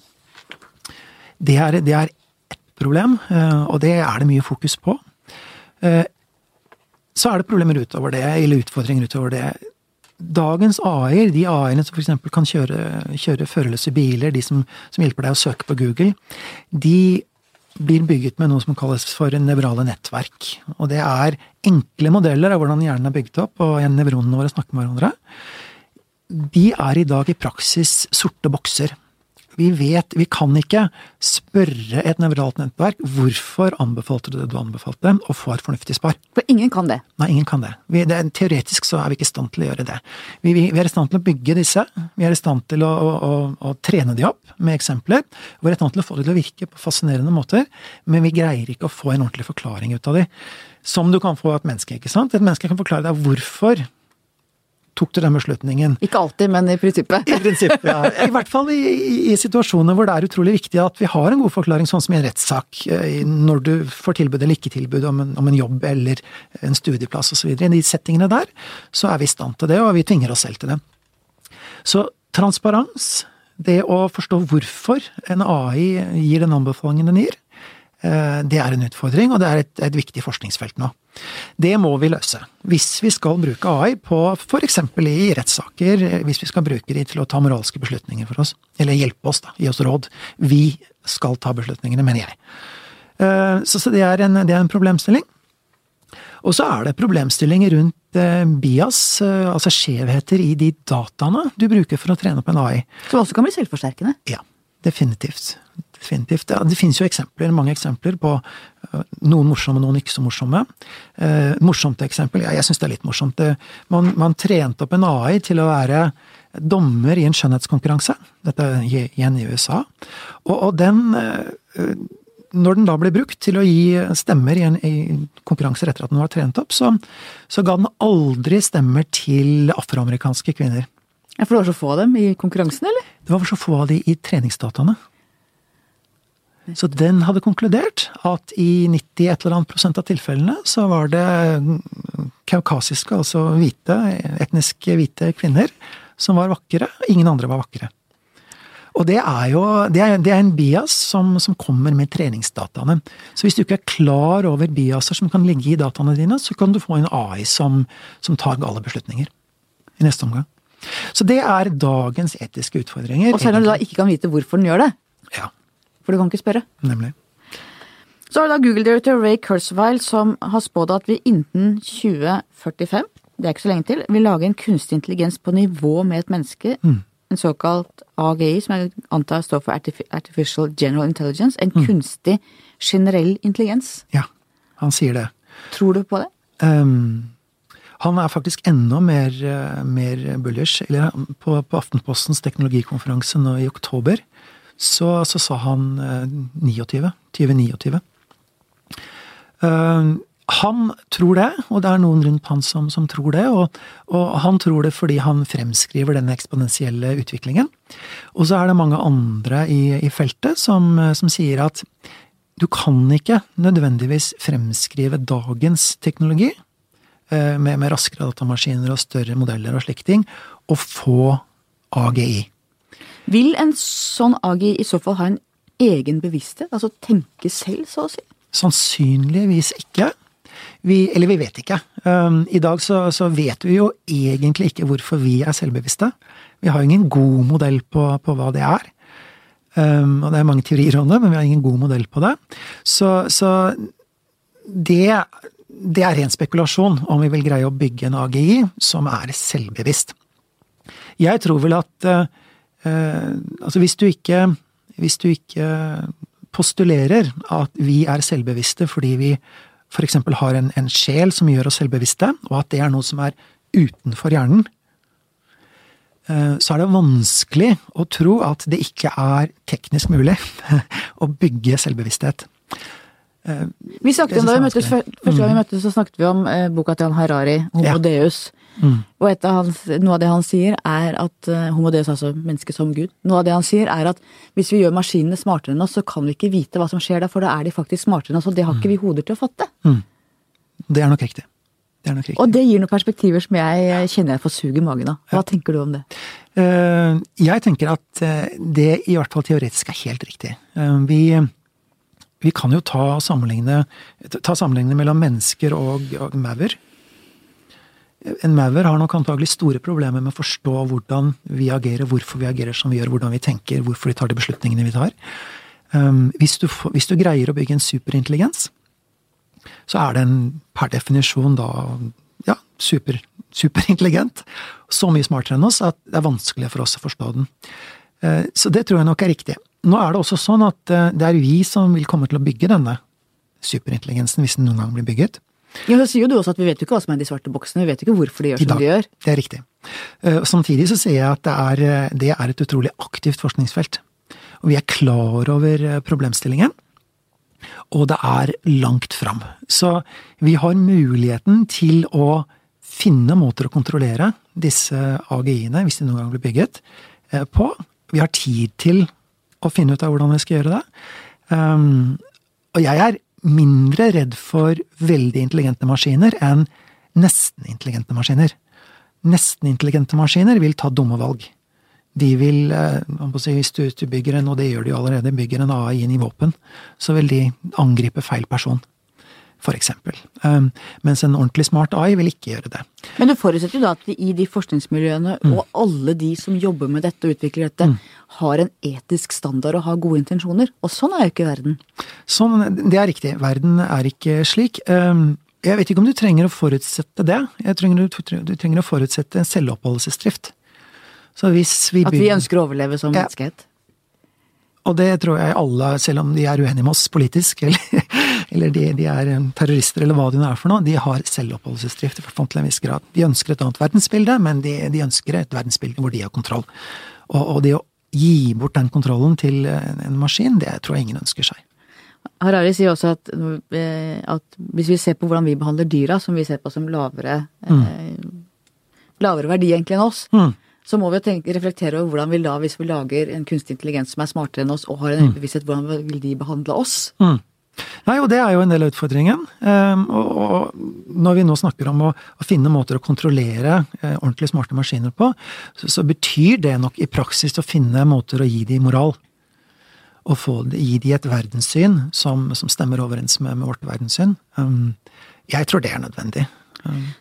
det er, det er ett problem, eh, og det er det mye fokus på. Så er det problemer utover det, eller utfordringer utover det. Dagens AI-er, de AI-ene som f.eks. kan kjøre, kjøre førerløse biler, de som, som hjelper deg å søke på Google, de blir bygget med noe som kalles for nevrale nettverk. Og det er enkle modeller av hvordan hjernen er bygget opp, og nevronene våre snakker med hverandre. De er i dag i praksis sorte bokser. Vi vet, vi kan ikke spørre et nevralt nettverk hvorfor anbefalte du det du anbefalte, og få et fornuftig svar. For ingen kan det? Nei, ingen kan det. Vi, det teoretisk så er vi ikke i stand til å gjøre det. Vi, vi, vi, er i stand til å bygge disse, vi er i stand til å, å, å, å trene de opp med eksempler, vi er i stand til å få det til å virke på fascinerende måter, men vi greier ikke å få en ordentlig forklaring ut av de. Som du kan få av et menneske, ikke sant? Et menneske kan forklare deg hvorfor tok du den beslutningen. Ikke alltid, men i prinsippet. I prinsippet, ja. [laughs] I hvert fall i, i, i, situasjoner hvor det er utrolig viktig at vi har en god forklaring, sånn som i en rettssak, eh, når du får tilbud eller ikke tilbud om en, om en jobb eller en studieplass osv. I de settingene der, så er vi i stand til det, og vi tvinger oss selv til det. Så transparens, det å forstå hvorfor en AI gir den anbefalingen den gir, det er en utfordring, og det er et, et viktig forskningsfelt nå. Det må vi løse. Hvis vi skal bruke AI på f.eks. i rettssaker, hvis vi skal bruke de til å ta moralske beslutninger for oss, eller hjelpe oss, da, gi oss råd. Vi skal ta beslutningene, mener jeg. Så, så det er en, det er en problemstilling. Og så er det problemstillinger rundt eh, bias, eh, altså skjevheter i de dataene du bruker for å trene opp en AI. Som også kan bli selvforsterkende? Ja, definitivt definitivt. Ja, det finnes jo eksempler, mange eksempler på uh, noen morsomme, noen ikke så morsomme. Eh, morsomt eksempel, ja, jeg syns det er litt morsomt. Det, man, man, trente opp en AI til å være dommer i en skjønnhetskonkurranse. Dette er igjen i USA. Og, og den eh, når den da ble brukt til å gi stemmer i, en, i konkurranser etter at den var trent opp, så, så ga den aldri stemmer til afroamerikanske kvinner. Ja, For det var så få av dem i konkurransen, eller? Det var så få av de i treningsdataene. Så den hadde konkludert at i 90 et eller annet prosent av tilfellene så var det kaukasiske, altså hvite, etnisk hvite kvinner, som var vakre. Ingen andre var vakre. Og det er jo det er, det er en bias som, som, kommer med treningsdataene. Så hvis du ikke er klar over biaser som kan ligge i dataene dine, så kan du få en AI som, som tar gale beslutninger i neste omgang. Så det er dagens etiske utfordringer. Og selv om du da ikke kan vite hvorfor den gjør det. Ja. For du kan ikke spørre. Nemlig. Så har du da Google-direktør Ray Kurzweil som har spådd at vi innen 2045, det er ikke så lenge til, vil lage en kunstig intelligens på nivå med et menneske. Mm en såkalt AGI, som jeg antar står for Artificial General Intelligence. En mm. kunstig generell intelligens. Ja, han sier det. Tror du på det? Um, han er faktisk enda mer, uh, mer bullish. Eller på, på, Aftenpostens teknologikonferanse nå i oktober, så, så sa han uh, 29. 2029. Uh, han tror det, og det er noen rundt han som, som tror det. Og, og, han tror det fordi han fremskriver denne eksponentielle utviklingen. Og så er det mange andre i, i feltet som, som, sier at du kan ikke nødvendigvis fremskrive dagens teknologi eh, med, med, raskere datamaskiner og større modeller og slike ting, og få AGI. Vil en sånn AGI i så fall ha en egen bevissthet? Altså tenke selv, så å si? Sannsynligvis ikke. Vi, eller vi vet ikke. Um, I dag så, så, vet vi jo egentlig ikke hvorfor vi er selvbevisste. Vi har ingen god modell på, på hva det er. Um, og det er mange teorier om det, men vi har ingen god modell på det. Så, så det, det, er ren spekulasjon om vi vil greie å bygge en AGI som er selvbevisst. Jeg tror vel at uh, Altså, hvis du ikke Hvis du ikke postulerer at vi er selvbevisste fordi vi f.eks. har en, en, sjel som gjør oss selvbevisste, og at det er noe som er utenfor hjernen, eh, så er det vanskelig å tro at det ikke er teknisk mulig [laughs] å bygge selvbevissthet. Eh, vi snakket om da vi møttes, Første gang vi mm. møttes, så snakket vi om eh, boka til han Harari, 'Homo ja. Deus'. Mm. Og hans, noe av det han sier, er at homodeus, homo deus, altså mennesket som Gud Noe av det han sier, er at hvis vi gjør maskinene smartere enn oss, så kan vi ikke vite hva som skjer der, for da er de faktisk smartere enn oss, og det har mm. ikke vi hoder til å fatte. Mm. Det er nok riktig. Det er nok riktig. Og det gir noen perspektiver som jeg kjenner jeg får sug i magen av. Hva ja. tenker du om det? Uh, jeg tenker at det i hvert fall teoretisk er helt riktig. vi vi kan jo ta sammenligne, ta sammenligne mellom mennesker og, og maur. En maur har nok antagelig store problemer med å forstå hvordan vi agerer, hvorfor vi agerer som vi gjør, hvordan vi tenker, hvorfor vi tar de beslutningene vi tar. Um, hvis, du, hvis, du, greier å bygge en superintelligens, så er den per definisjon da ja, super, superintelligent. Så mye smartere enn oss at det er vanskelig for oss å forstå den. Uh, så det tror jeg nok er riktig. Nå er det også sånn at uh, det er vi som vil komme til å bygge denne superintelligensen, hvis den noen gang blir bygget. Ja, så sier jo du også at vi vet jo ikke hva som er de svarte boksene, vi vet ikke hvorfor de gjør som de gjør. Det er riktig. Eh, samtidig så sier jeg at det er, eh, det er et utrolig aktivt forskningsfelt. Og vi er klar over eh, problemstillingen. Og det er langt fram. Så vi har muligheten til å finne måter å kontrollere disse AGI-ene, hvis de noen gang blir bygget, på. Vi har tid til å finne ut av hvordan vi skal gjøre det. Um, og jeg er mindre redd for veldig intelligente maskiner enn nesten intelligente maskiner. Nesten intelligente maskiner vil ta dumme valg. De vil, si, hvis du bygger en, og det gjør de jo allerede, bygger en AI inn i våpen, så vil de angripe feil person for eksempel. Um, mens en ordentlig smart AI vil ikke gjøre det. Men du forutsetter jo da at i de forskningsmiljøene mm. og alle de som jobber med dette og utvikler dette, mm. har en etisk standard og har gode intensjoner. Og sånn er jo ikke verden. Sånn, det er riktig. Verden er ikke slik. Um, jeg vet ikke om du trenger å forutsette det. Jeg trenger, du, trenger å forutsette en selvoppholdelsesdrift. Så hvis vi At vi ønsker å overleve som ja. menneskehet? Og det tror jeg alle, selv om de er uenige med oss politisk, [laughs] eller, eller de, de, er terrorister eller hva de nå er for noe, de har selvoppholdelsesdrift til en viss grad. De ønsker et annet verdensbilde, men de, de ønsker et verdensbilde hvor de har kontroll. Og, og, det å gi bort den kontrollen til en, en maskin, det tror jeg ingen ønsker seg. Harari sier også at, eh, at, hvis vi ser på hvordan vi behandler dyra, som vi ser på som lavere, mm. eh, lavere verdi egentlig enn oss, mm så må vi tenke, reflektere over hvordan vi da, hvis vi lager en kunstig intelligens som er smartere enn oss og har en mm. bevissthet, hvordan vil de behandle oss? Mm. Nei, og det er jo en del av utfordringen. Um, og, når vi nå snakker om å, finne måter å kontrollere uh, ordentlig smarte maskiner på, så, betyr det nok i praksis å finne måter å gi de moral. Og få, gi de et verdenssyn som, som stemmer overens med, med vårt verdenssyn. Um, jeg tror det er nødvendig.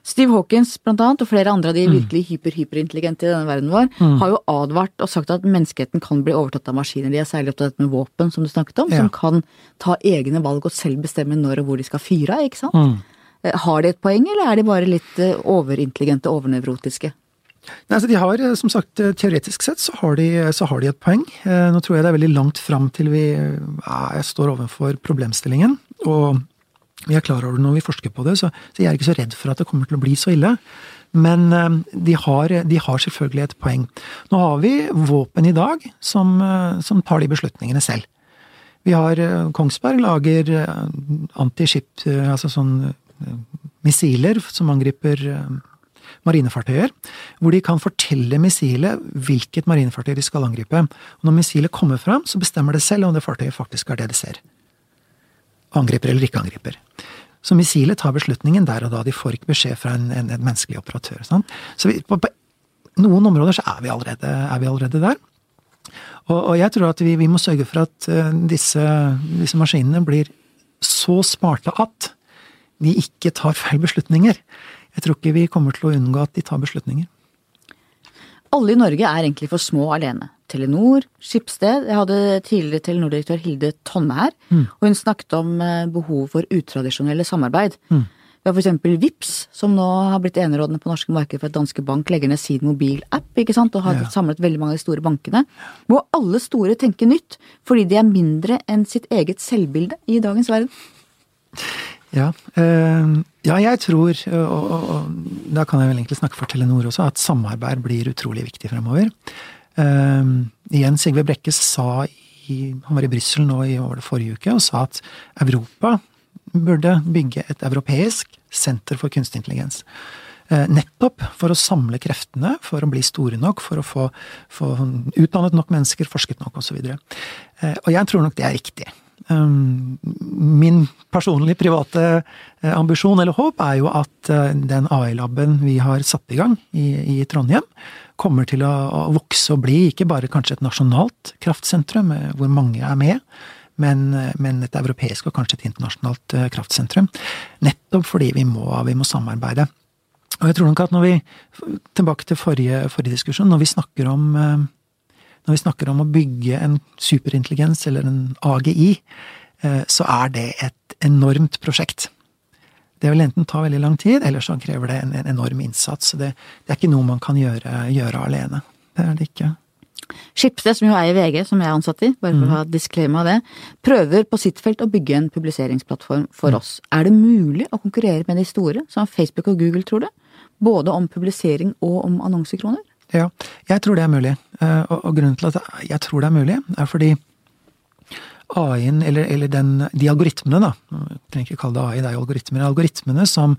Steve Hawkins blant annet, og flere andre av de mm. virkelig hyper-hyperintelligente i denne verden vår, mm. har jo advart og sagt at menneskeheten kan bli overtatt av maskiner. De er særlig opptatt med våpen, som du snakket om, ja. som kan ta egne valg og selv bestemme når og hvor de skal fyre av, ikke sant? Mm. Eh, har de et poeng, eller er de bare litt eh, overintelligente, overnevrotiske? Nei, altså de har, eh, som sagt, Teoretisk sett så har, de, så har de et poeng. Nå tror jeg det er veldig langt fram til vi ja, står overfor problemstillingen. og vi er klar over det når vi forsker på det, så, så jeg er ikke så redd for at det kommer til å bli så ille. Men eh, de har, de har, selvfølgelig et poeng. Nå har vi våpen i dag som, eh, som tar de beslutningene selv. Vi har eh, Kongsberg lager antiskip, altså sånn missiler som angriper marinefartøyer, hvor de kan fortelle missilet hvilket marinefartøy de skal angripe. Og når missilet kommer fram, så bestemmer det selv om det fartøyet faktisk er det det ser angriper eller ikke angriper. Så missilet tar beslutningen der og da. De får ikke beskjed fra en, en, en menneskelig operatør. Sånn. Så vi, på, på, noen områder så er vi allerede, er vi allerede der. Og, og, jeg tror at vi, vi må sørge for at uh, disse, disse, maskinene blir så smarte at de ikke tar feil beslutninger. Jeg tror ikke vi kommer til å unngå at de tar beslutninger. Alle i Norge er egentlig for små alene. Telenor, Skipsted. Jeg hadde tidligere Telenor-direktør Hilde Tonne her, mm. og hun snakket om eh, behovet for utradisjonelle samarbeid. Mm. Vi har for eksempel VIPS, som nå har blitt enerådende på norske marked for at Danske Bank legger ned sin mobilapp, ikke sant, og har ja. samlet veldig mange av de store bankene. Må alle store tenke nytt, fordi de er mindre enn sitt eget selvbilde i dagens verden. Ja, øh, ja jeg tror, og, og, og, da kan jeg vel egentlig snakke for Telenor også, at samarbeid blir utrolig viktig fremover. Uh, igjen, Sigve Brekke sa i, Han var i Brussel nå i over det forrige uke og sa at Europa burde bygge et europeisk senter for kunstig intelligens. Uh, nettopp for å samle kreftene, for å bli store nok, for å få, få utdannet nok mennesker, forsket nok osv. Og, eh, og jeg tror nok det er riktig. Um, min personlige private uh, ambisjon eller håp er jo at den AI-laben vi har satt i gang i, i Trondheim, kommer til å, å vokse og bli ikke bare kanskje et nasjonalt kraftsentrum, eh, hvor mange er med, men, eh, men, et europeisk og kanskje et internasjonalt eh, kraftsentrum. Nettopp fordi vi må, vi må samarbeide. Og jeg tror nok at når vi, tilbake til forrige, forrige diskusjon, når vi snakker om når vi snakker om å bygge en superintelligens, eller en AGI, så er det et enormt prosjekt. Det vil enten ta veldig lang tid, eller så krever det en, en enorm innsats. Det, det, er ikke noe man kan gjøre, gjøre, alene. Det er det ikke. Skipsted, som jo eier VG, som jeg er ansatt i, bare for mm. å ha disklema av det, prøver på sitt felt å bygge en publiseringsplattform for mm. oss. Er det mulig å konkurrere med de store, som Facebook og Google, tror du? Både om publisering og om annonsekroner? Ja, jeg tror det er mulig. Eh, og, grunnen til at jeg tror det er mulig, er fordi AI-en, eller, eller den, de algoritmene, da, jeg trenger ikke kalle det AI, det er jo algoritmer, algoritmene som,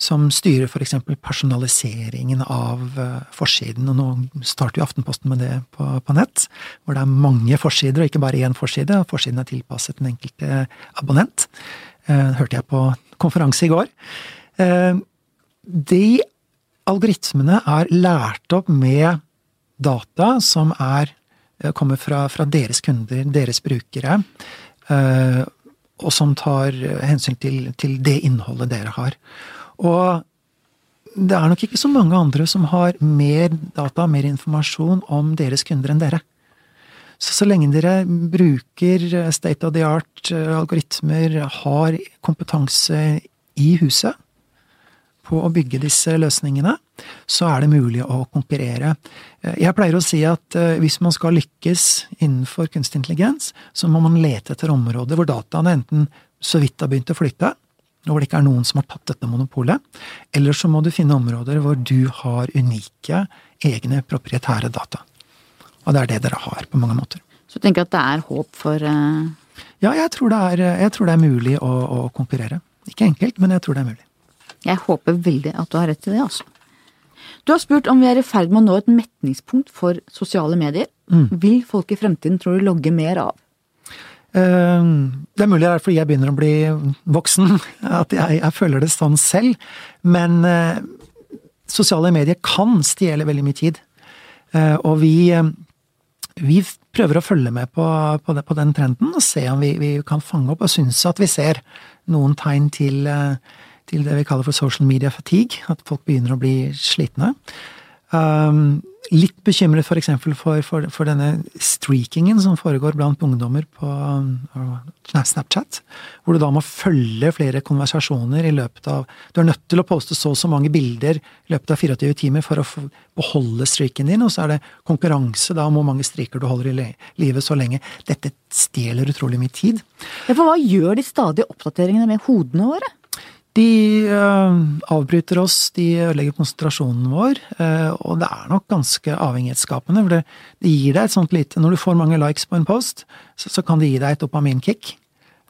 som styrer f.eks. personaliseringen av uh, forsiden. Og nå starter jo Aftenposten med det på, på, nett, hvor det er mange forsider, og ikke bare én forside. og Forsiden er tilpasset den enkelte abonnent. Det hørte jeg på konferanse i går. De algoritmene er lært opp med data som er Eh, kommer fra, fra, deres kunder, deres brukere, eh, og som tar hensyn til, til, det innholdet dere har. Og det er nok ikke så mange andre som har mer data, mer informasjon om deres kunder enn dere. Så så lenge dere bruker state of the art eh, har kompetanse i huset, på å bygge disse løsningene, så er det mulig å konkurrere. Eh, jeg pleier å si at eh, hvis man skal lykkes innenfor kunstig intelligens, så må man lete etter områder hvor dataene enten så vidt har begynt å flytte, og hvor det ikke er noen som har tatt dette monopolet, eller så må du finne områder hvor du har unike, egne proprietære data. Og det er det dere har, på mange måter. Så du tenker at det er håp for uh... Ja, jeg tror, er, jeg tror, det er, mulig å, å konkurrere. Ikke enkelt, men jeg tror det er mulig. Jeg håper veldig at du har rett i det, altså. Du har spurt om vi er i ferd med å nå et metningspunkt for sosiale medier. Mm. Vil folk i fremtiden, tror du, logge mer av? Det er mulig det er fordi jeg begynner å bli voksen, [laughs] at jeg, jeg føler det sånn selv. Men sosiale medier kan stjele veldig mye tid. Og vi, vi prøver å følge med på, på, det, på den trenden og se om vi, vi, kan fange opp, og synes at vi ser noen tegn til, til det vi kaller for social media fatigue. At folk begynner å bli slitne. Um, litt bekymret f.eks. For, for, for, for denne streakingen som foregår blant ungdommer på uh, Snapchat. Hvor du da må følge flere konversasjoner i løpet av Du er nødt til å poste så og så mange bilder i løpet av 24 timer for å beholde streaken din, og så er det konkurranse da om hvor mange streaker du holder i livet så lenge. Dette stjeler utrolig mye tid. Ja, for hva gjør de stadige oppdateringene med hodene våre? De uh, avbryter oss, de ødelegger konsentrasjonen vår, uh, og det er nok ganske avhengighetsskapende. For det, det, gir deg et sånt lite Når du får mange likes på en post, så, så kan det gi deg et dopaminkick.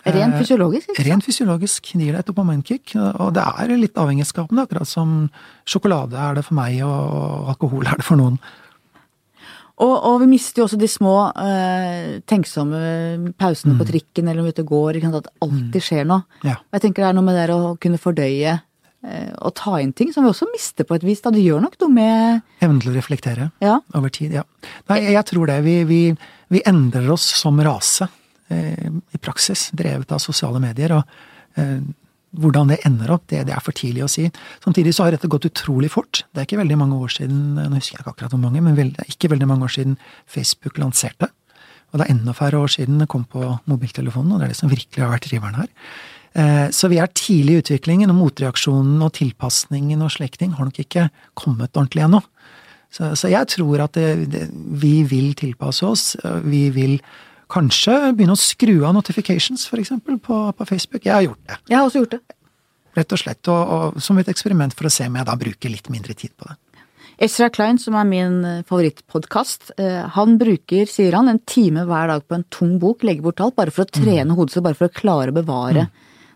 Rent fysiologisk? Ikke sant? rent fysiologisk. Det gir deg et dopaminkick. Og det er litt avhengighetsskapende, akkurat som sjokolade er det for meg, og alkohol er det for noen. Og, og, vi mister jo også de små eh, tenksomme pausene mm. på trikken eller om ute og går. At det alltid mm. skjer noe. Ja. Jeg tenker det er noe med det å kunne fordøye eh, og ta inn ting, som vi også mister på et vis. Da det gjør nok noe med Evnen til å reflektere ja. over tid, ja. Nei, jeg tror det. Vi, vi, vi endrer oss som rase eh, i praksis, drevet av sosiale medier. og eh, hvordan det ender opp, det, det, er for tidlig å si. Samtidig så har dette gått utrolig fort. Det er ikke veldig mange år siden, nå husker jeg ikke akkurat hvor mange, men er ikke veldig mange år siden Facebook lanserte. Og det er enda færre år siden det kom på mobiltelefonen, og det er det som virkelig har vært driveren her. Eh, så vi er tidlig i utviklingen, og motreaksjonen og tilpasningen og slekting har nok ikke kommet ordentlig ennå. Så, så jeg tror at det, det, vi vil tilpasse oss. Vi vil Kanskje begynne å skru av notifications, f.eks. På, på Facebook. Jeg har gjort det. Jeg har også gjort det. Rett og slett, og, og, som et eksperiment for å se om jeg da bruker litt mindre tid på det. Ezra Klein, som er min eh, favorittpodkast, eh, han bruker, sier han, en time hver dag på en tung bok, legger bort alt, bare for å trene mm. hodet sitt, bare for å klare å bevare mm.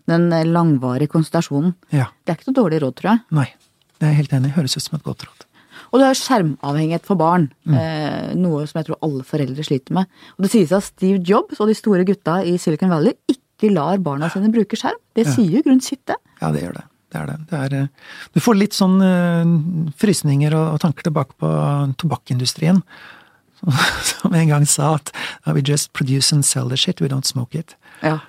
den eh, langvarige konsentrasjonen. Ja. Det er ikke noe dårlig råd, tror jeg. Nei, det er jeg helt enig. Høres ut som et godt råd. Og det er skjermavhengighet for barn. Mm. Eh, noe som jeg tror alle foreldre sliter med. Og det sies at Steve Jobs og de store gutta i Silicon Valley ikke lar barna sine bruke skjerm. Det ja. sier jo grunn sitt, det. Ja, det gjør det. Det er det. det er, eh, du får litt sånn uh, frysninger og, og, tanker tilbake på tobakkindustrien. Som, [laughs] som en gang sa at we just produce and sell the shit, we don't smoke it. Ja.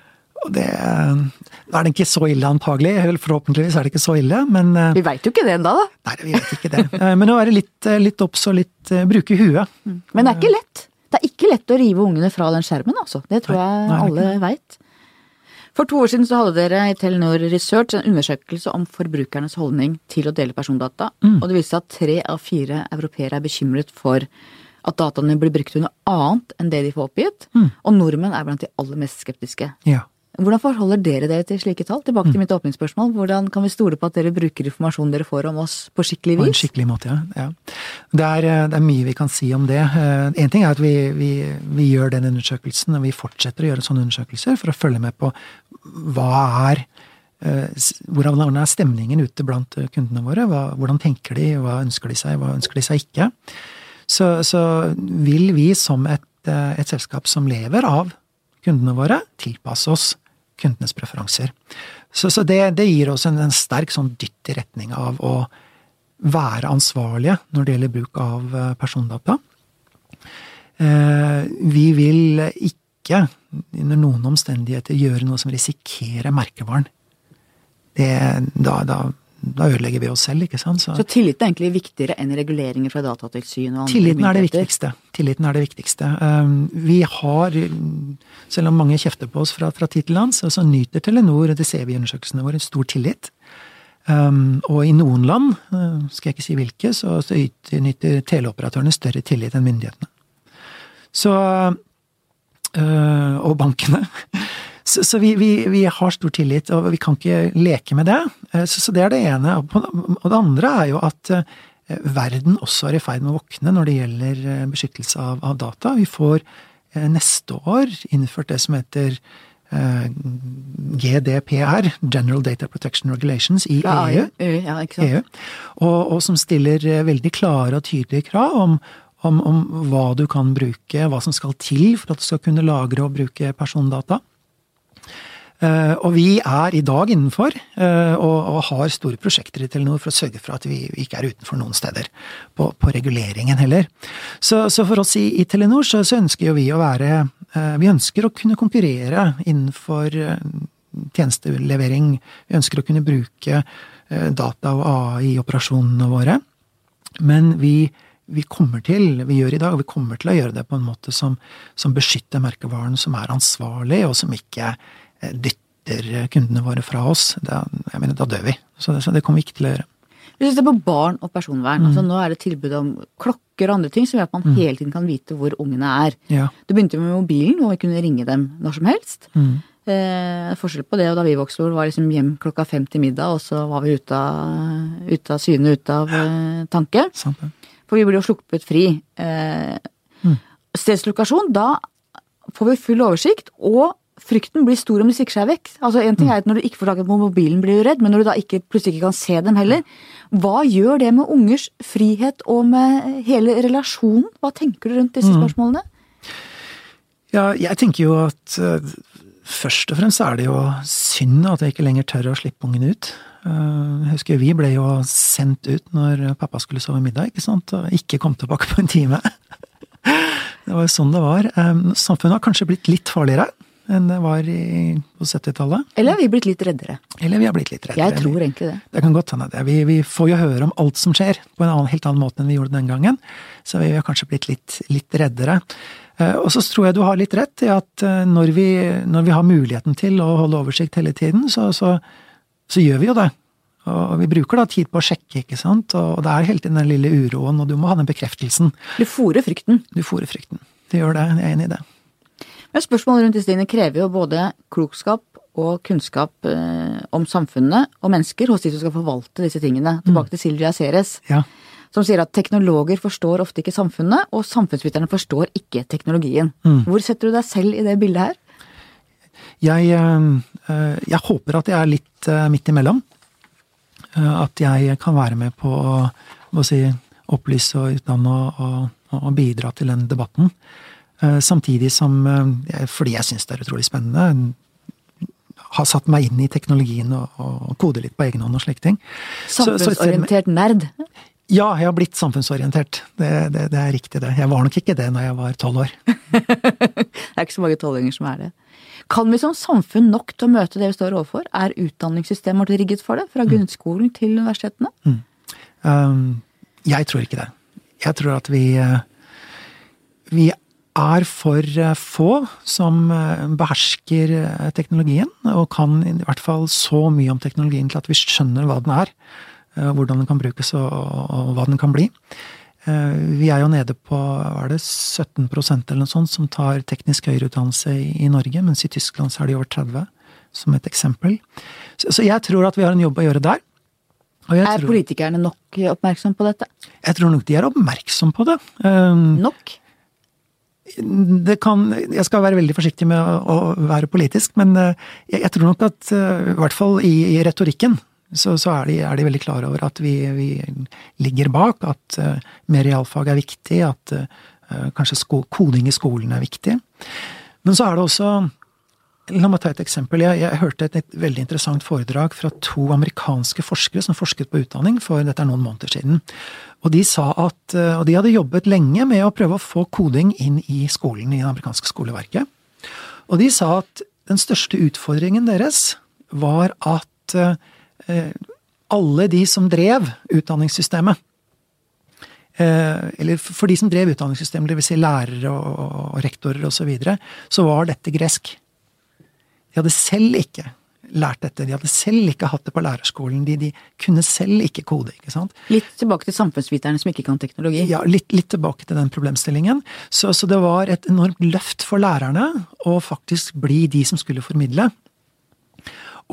Det Da er det ikke så ille, antagelig. Forhåpentligvis er det ikke så ille, men Vi veit jo ikke det ennå, da. Nei, vi vet ikke det. Eh, men er det litt, eh, litt obs og litt bruke huet. Mm. Men det er ikke lett. Det er ikke lett å rive ungene fra den skjermen, altså. Det tror jeg nei, nei, alle veit. For to år siden så hadde dere i Telenor Research en undersøkelse om forbrukernes holdning til å dele persondata, mm. og det viste at tre av fire europeere er bekymret for at dataene blir brukt under annet enn det de får oppgitt, mm. og nordmenn er blant de aller mest skeptiske. Ja. Hvordan forholder dere dere til slike tall? Tilbake til mm. mitt åpningsspørsmål. Hvordan kan vi stole på at dere bruker informasjonen dere får om oss på skikkelig vis? På en skikkelig måte, ja. ja. Det, er, eh, det, er, mye vi kan si om det. Én eh, ting er at vi, vi, vi, gjør den undersøkelsen, og vi fortsetter å gjøre sånne undersøkelser for å følge med på hva er eh, hvordan er stemningen ute blant kundene våre? Hvordan tenker de? Hva ønsker de seg? Hva ønsker de seg ikke? Så, så vil vi som et, et selskap som lever av kundene våre, tilpasse oss kundenes preferanser. Så, så det, det, gir oss en, en sterk sånn dytt i retning av å være ansvarlige når det gjelder bruk av eh, persondata. Eh, vi vil ikke under noen omstendigheter gjøre noe som risikerer merkevaren. Det, da, da, da ødelegger vi oss selv, ikke sant. Så, så tilliten er egentlig viktigere enn reguleringer fra Datatilsynet og andre Tilliten er det viktigste. Tilliten er det viktigste. Um, vi har, selv om mange kjefter på oss fra, fra tid til annen, så, så nyter Telenor, det ser vi i undersøkelsene våre, stor tillit. Um, og i noen land, uh, skal jeg ikke si hvilke, så, så nyter teleoperatørene større tillit enn myndighetene. Så uh, Og bankene. Så, så vi, vi, vi, har stor tillit, og vi kan ikke leke med det. Eh, så, så det er det ene. Og det andre er jo at eh, verden også er i ferd med å våkne når det gjelder eh, beskyttelse av, av data. Vi får neste år innført det som heter GDPR, General Data Protection Regulations, i ja, EU. EU, ja, EU og, og, som stiller veldig klare og tydelige krav om, om, om, hva du kan bruke, hva som skal til for at du skal kunne lagre og bruke persondata. Uh, og vi er i dag innenfor, uh, og, har store prosjekter i Telenor for å sørge for at vi, ikke er utenfor noen steder på, reguleringen heller. Så, for oss i, Telenor så, så, ønsker jo vi å være uh, Vi ønsker å kunne konkurrere innenfor tjenestelevering. Vi ønsker å kunne bruke data og AI i operasjonene våre. Men vi, vi kommer til, vi gjør i dag, og vi kommer til å gjøre det på en måte som, som beskytter merkevaren, som er ansvarlig, og som ikke dytter kundene våre fra oss, da, jeg mener, da dør vi. Så det, så det kommer vi ikke til å gjøre. Hvis vi ser på barn og personvern, mm. altså nå er det tilbud om klokker og andre ting som gjør at man mm. hele tiden kan vite hvor ungene er. Ja. Det begynte med mobilen, hvor vi kunne ringe dem når som helst. Mm. Eh, forskjell på det og da vi vokste opp, var liksom hjem klokka fem til middag, og så var vi ute av, ut av syne, ute av ja. tanke. Sant, ja. For vi ble jo sluppet fri. Eh, mm. Stedslokasjon, da får vi full oversikt, og frykten blir stor om de stikker seg vekk. Altså En ting er at når du ikke får tak på mobilen, blir du redd, men når du da ikke, plutselig ikke kan se dem heller, hva gjør det med ungers frihet og med hele relasjonen? Hva tenker du rundt disse mm. spørsmålene? Ja, jeg tenker jo at uh, først og fremst er det jo synd at jeg ikke lenger tør å slippe ungen ut. Uh, jeg husker vi ble jo sendt ut når pappa skulle sove middag, ikke sant, og ikke kom tilbake på en time. [laughs] det var jo sånn det var. Um, samfunnet har kanskje blitt litt farligere enn det var i, på 70-tallet. Eller er vi blitt litt reddere? Eller vi har blitt litt reddere. Jeg tror egentlig det. Det kan godt hende det. Vi, vi, får jo høre om alt som skjer, på en annen, helt annen måte enn vi gjorde den gangen. Så vi har kanskje blitt litt, litt reddere. Eh, og så tror jeg du har litt rett i at eh, når vi, når vi har muligheten til å holde oversikt hele tiden, så, så, så gjør vi jo det. Og vi bruker da tid på å sjekke, ikke sant, og det er hele tiden den lille uroen, og du må ha den bekreftelsen. Du fòrer frykten? Du fòrer frykten. Du gjør det, jeg er enig i det. Men spørsmålet rundt disse tingene krever jo både klokskap og kunnskap eh, om samfunnet og mennesker hos de som skal forvalte disse tingene. Tilbake mm. til Silvia Ceres, ja. som sier at teknologer forstår ofte ikke samfunnet, og samfunnsviterne forstår ikke teknologien. Mm. Hvor setter du deg selv i det bildet her? Jeg, øh, jeg håper at jeg er litt øh, midt imellom. At jeg kan være med på å si, opplyse og utdanne og, og, og bidra til den debatten. Eh, samtidig som, eh, fordi jeg syns det er utrolig spennende, har satt meg inn i teknologien og, og kode litt på egen hånd og slike ting. Samfunnsorientert nerd? Ja, jeg har blitt samfunnsorientert. Det, det, det, er riktig, det. Jeg var nok ikke det når jeg var tolv år. [laughs] det er ikke så mange tolvåringer som er det. Kan vi som samfunn nok til å møte det vi står overfor? Er utdanningssystemet vårt rigget for det? Fra mm. grunnskolen mm. til universitetene? Mm. Um, jeg tror ikke det. Jeg tror at vi, eh, vi er for eh, få som eh, behersker eh, teknologien, og kan i hvert fall så mye om teknologien til at vi skjønner hva den er, hvordan den kan brukes og, og hva den kan bli. Vi er jo nede på er det 17% eller noe sånt som tar teknisk høyere utdannelse i Norge, mens i Tyskland så er de over 30, som et eksempel. Så jeg tror at vi har en jobb å gjøre der. er tror, politikerne nok oppmerksom på dette? Jeg tror nok de er oppmerksom på det. Nok? Det kan Jeg skal være veldig forsiktig med å, være politisk, men jeg, jeg, tror nok at eh, i hvert fall i, i retorikken så, så er, de, er, de, veldig klar over at vi, vi ligger bak, at uh, mer realfag er viktig, at uh, kanskje sko, koding i skolen er viktig. Men så er det også La meg ta et eksempel. Jeg, jeg hørte et, et, veldig interessant foredrag fra to amerikanske forskere som forsket på utdanning for dette er noen måneder siden. Og de sa at eh, Og de hadde jobbet lenge med å prøve å få koding inn i skolen, i det amerikanske skoleverket. Og de sa at den største utfordringen deres var at eh, alle de som drev utdanningssystemet eh, eller for de som drev utdanningssystemet, dvs. Si lærere og, rektorer osv., så, videre, så var dette gresk. De hadde selv ikke lært dette. De hadde selv ikke hatt det på lærerskolen. De, de kunne selv ikke kode. ikke sant? Litt tilbake til samfunnsviterne som ikke kan teknologi? Ja, litt, litt tilbake til den problemstillingen. Så, så, det var et enormt løft for lærerne å faktisk bli de som skulle formidle.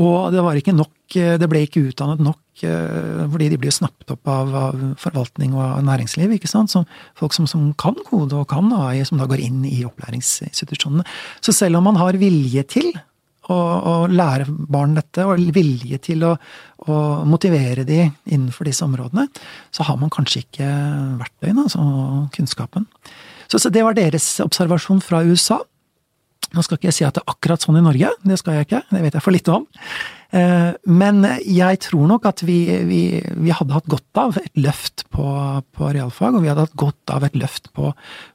Og det var ikke nok, det ble ikke utdannet nok eh, fordi de blir snappet opp av, av forvaltning og næringsliv. ikke sant? Som folk som, som, kan kode og kan AI, som da går inn i opplæringsinstitusjonene. Så selv om man har vilje til å, å lære barn dette, og vilje til å, å, motivere de innenfor disse områdene, så har man kanskje ikke verktøyene, altså kunnskapen. Så, så det var deres observasjon fra USA. Nå skal ikke jeg si at det er akkurat sånn i Norge, det skal jeg ikke, det vet jeg for lite om. Eh, men jeg tror nok at vi, vi, vi, hadde hatt godt av et løft på, på, realfag, og vi hadde hatt godt av et løft på,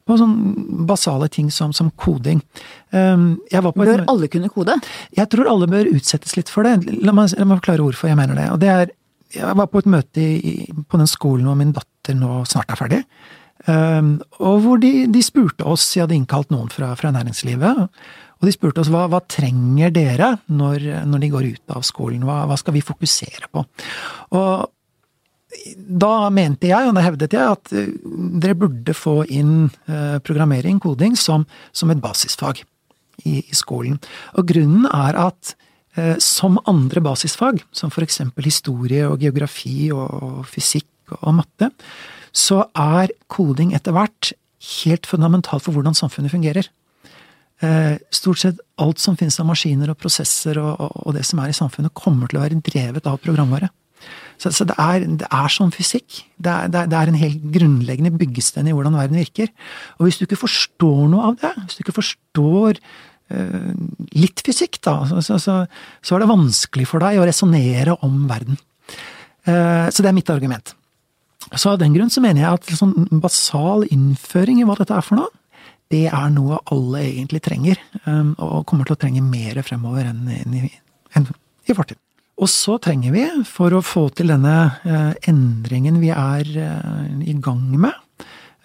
på sånne basale ting som, som koding. Eh, bør et, alle kunne kode? Jeg tror alle bør utsettes litt for det. La meg, la meg forklare hvorfor jeg mener det. Og det er, jeg var på et møte i, på den skolen hvor min datter nå snart er ferdig. Um, og hvor de, de, spurte oss, de hadde innkalt noen fra, fra næringslivet, og de spurte oss hva, hva trenger dere når, når, de går ut av skolen, hva, hva, skal vi fokusere på? Og da mente jeg, og da hevdet jeg, at uh, dere burde få inn uh, programmering, koding, som, som et basisfag i, i, skolen. Og grunnen er at uh, som andre basisfag, som eksempel historie og geografi og, og fysikk og matte, så er koding etter hvert helt fundamentalt for hvordan samfunnet fungerer. Eh, stort sett alt som finnes av maskiner og prosesser og, og, det som er i samfunnet, kommer til å være drevet av programvare. Så, så det, er, det, er, sånn fysikk. Det er, det, er, det er, en helt grunnleggende byggestein i hvordan verden virker. Og hvis du ikke forstår noe av det, hvis du ikke forstår uh, litt fysikk, da, så, så, så, er det vanskelig for deg å resonnere om verden. Uh, så det er mitt argument. Så av den grunn så mener jeg at sånn basal innføring i hva dette er for noe, det er noe alle egentlig trenger, um, og kommer til å trenge mer fremover enn, i, enn i fortiden. Og så trenger vi, for å få til denne uh, endringen vi er uh, i gang med,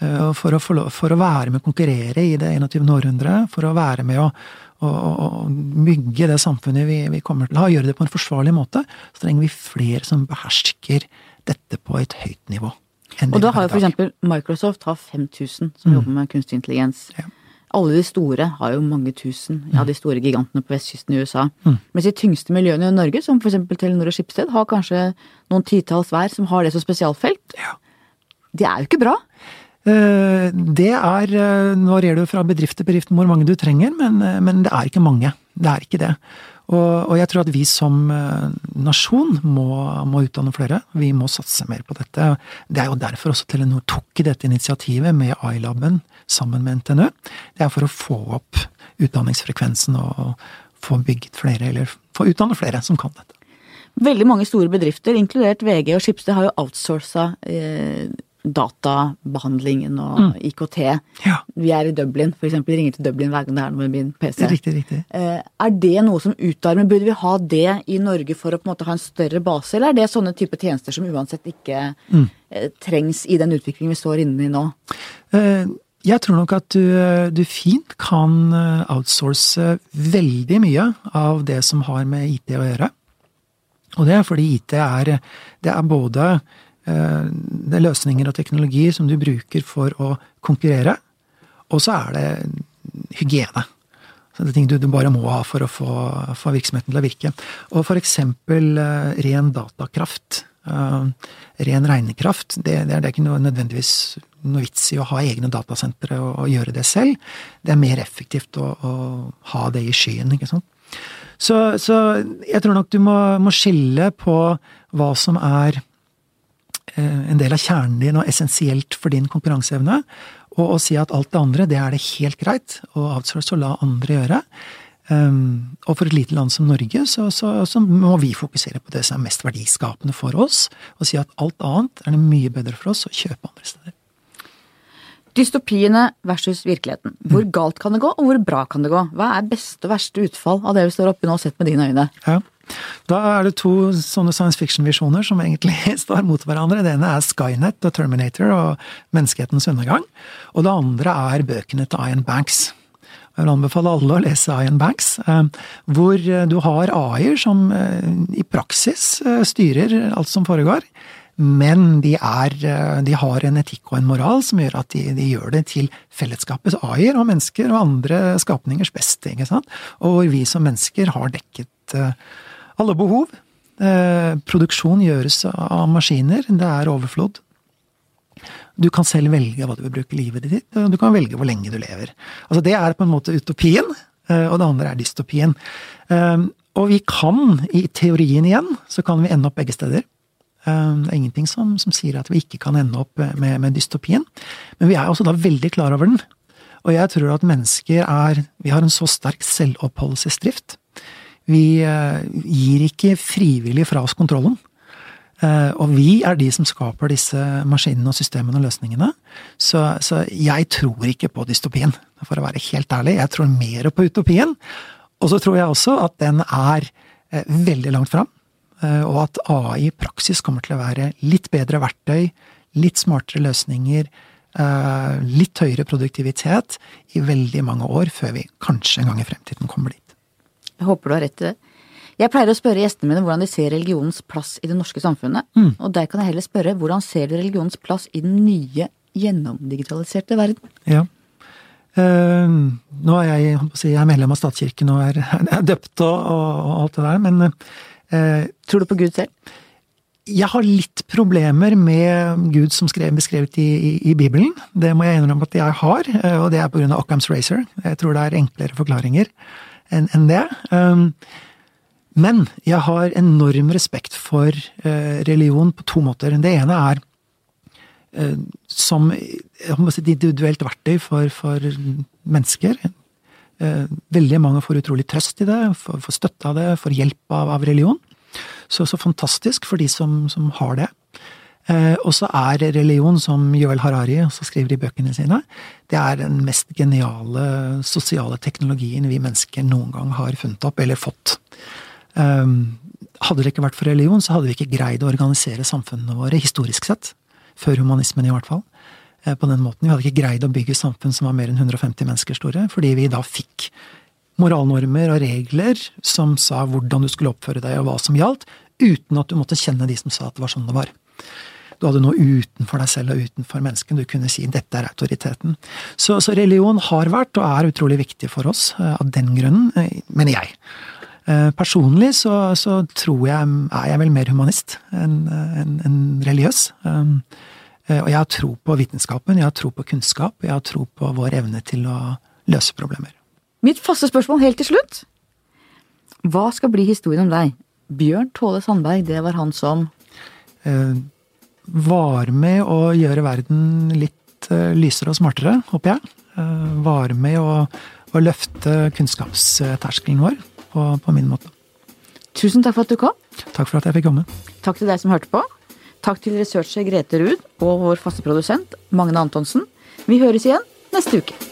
uh, for å, for å være med å konkurrere i det 21. århundret, for å være med å, å, å bygge det samfunnet vi, vi, kommer til å ha, gjøre det på en forsvarlig måte, så trenger vi flere som behersker dette på et høyt nivå. Og da har jo f.eks. Microsoft har 5000 som mm. jobber med kunstig intelligens. Ja. Alle de store har jo mange tusen, ja, de store gigantene på vestkysten i USA. Mm. Mens de tyngste miljøene i Norge, som f.eks. Telenor og Skipsted, har kanskje noen titalls hver som har det som spesialfelt. Ja. Det er jo ikke bra. Eh, det er eh, Nå varierer det fra bedrift til bedrift hvor mange du trenger, men, eh, men det er ikke mange. Det er ikke det. Og, og, jeg tror at vi som eh, nasjon må, må, utdanne flere. Vi må satse mer på dette. Det er jo derfor også Telenor tok dette initiativet med iLaben sammen med NTNU. Det er for å få opp utdanningsfrekvensen og få bygget flere, eller få utdanne flere som kan dette. Veldig mange store bedrifter, inkludert VG og Schibsted, har jo outsourca eh, databehandlingen og mm. IKT. Ja. Vi er i Dublin, f.eks. ringer til Dublin hver gang det er noe med min PC. Riktig, riktig. Eh, er det noe som utarmer? Burde vi ha det i Norge for å på en måte ha en større base, eller er det sånne type tjenester som uansett ikke mm. Eh, trengs i den utviklingen vi står inne i nå? Eh, jeg tror nok at du, du, fint kan outsource veldig mye av det som har med IT å gjøre. Og det er fordi IT er, det er både det er løsninger og teknologier som du bruker for å konkurrere. Og så er det hygiene. Så det er ting du, bare må ha for å få, få, virksomheten til å virke. Og eksempel uh, ren datakraft. Uh, ren regnekraft. Det, det, er, det, er, ikke noe, nødvendigvis noe vits i å ha egne datasentre og, og, gjøre det selv. Det er mer effektivt å, å ha det i skyen, ikke sant. Så, så jeg tror nok du må, må skille på hva som er Eh, en del av kjernen din og essensielt for din konkurranseevne. Og å si at alt det andre, det er det helt greit å outsource og la andre gjøre. Um, og for et lite land som Norge, så, så, så, må vi fokusere på det som er mest verdiskapende for oss, og si at alt annet er det mye bedre for oss å kjøpe andre steder. Dystopiene versus virkeligheten. Hvor mm. galt kan det gå, og hvor bra kan det gå? Hva er beste og verste utfall av det vi står oppi nå, sett med dine øyne? Ja. Da er det to sånne science fiction-visjoner som egentlig [laughs] står mot hverandre. Det ene er Skynet og Terminator og menneskehetens undergang. Og det andre er bøkene til Ian Banks. Jeg vil anbefale alle å lese Ian Banks, eh, hvor du har AI-er som eh, i praksis eh, styrer alt som foregår. Men de, er, de, har en etikk og en moral som gjør at de, de gjør det til fellesskapets AI-er og mennesker og andre skapningers beste. ikke sant? Og hvor vi som mennesker har dekket alle behov. Eh, produksjon gjøres av maskiner. Det er overflod. Du kan selv velge hva du vil bruke livet ditt og du kan velge hvor lenge du lever. Altså Det er på en måte utopien. og det andre er dystopien. Og vi kan, i teorien igjen, så kan vi ende opp begge steder. Det er ingenting som, som sier at vi ikke kan ende opp med, med, dystopien. Men vi er også da veldig klar over den. Og jeg tror at mennesker er Vi har en så sterk selvoppholdelsesdrift. Vi gir ikke frivillig fra oss kontrollen. Eh, og vi er de som skaper disse maskinene og systemene og løsningene. Så, så, jeg tror ikke på dystopien, for å være helt ærlig. Jeg tror mer på utopien. Og så tror jeg også at den er eh, veldig langt fram. Eh, og at AI i praksis kommer til å være litt bedre verktøy, litt smartere løsninger, litt høyere produktivitet i veldig mange år før vi kanskje en gang i fremtiden kommer dit. Jeg håper du har rett i det. Jeg pleier å spørre gjestene mine hvordan de ser religionens plass i det norske samfunnet. Mm. Og der kan jeg heller spørre hvordan ser du religionens plass i den nye, gjennomdigitaliserte verden? Ja. Uh, nå er jeg, jeg er medlem av statskirken og er, [laughs] er døpt og, og, alt det der, men uh, Tror du på Gud selv? Jeg har litt problemer med Gud som skrev, beskrevet i, i, i, Bibelen. Det må jeg innrømme at jeg har, uh, og det er av Occam's Racer. Jeg tror det er enklere forklaringer enn en det. Um, men jeg har enorm respekt for eh, religion på to måter. Det ene er eh, som si, et individuelt verktøy for, for mennesker. Eh, veldig mange får utrolig trøst i det, får, får støtte av det, får hjelp av, av religion. Så, så fantastisk for de som, som har det. Og så er religion, som Joel Harari også skriver i bøkene sine, det er den mest geniale sosiale teknologien vi mennesker noen gang har funnet opp, eller fått. Ehm, hadde det ikke vært for religion, så hadde vi ikke greid å organisere samfunnene våre, historisk sett. Før humanismen, i hvert fall. Eh, på den måten. Vi hadde ikke greid å bygge samfunn som var mer enn 150 mennesker store, fordi vi da fikk moralnormer og regler som sa hvordan du skulle oppføre deg og hva som gjaldt, uten at du måtte kjenne de som sa at det var sånn det var. Du hadde noe utenfor deg selv og utenfor mennesken. Du kunne si 'dette er autoriteten'. Så, så religion har vært, og er utrolig viktig for oss eh, av den grunnen, eh, mener jeg. Eh, personlig så, så, tror jeg er jeg vel mer humanist enn en, en religiøs. Og jeg har tro på vitenskapen, jeg har tro på kunnskap, jeg har tro på vår evne til å løse problemer. Mitt faste spørsmål helt til slutt. Hva skal bli historien om deg? Bjørn Tåle Sandberg, det var han som Var med å gjøre verden litt eh, lysere og smartere, håper jeg. Eh, var med å, å løfte kunnskapsterskelen vår på, på min måte. Tusen takk for at du kom. Takk for at jeg fikk komme. Takk til deg som hørte på. Takk til researcher Grete Ruud og vår faste produsent Magne Antonsen. Vi høres igjen neste uke.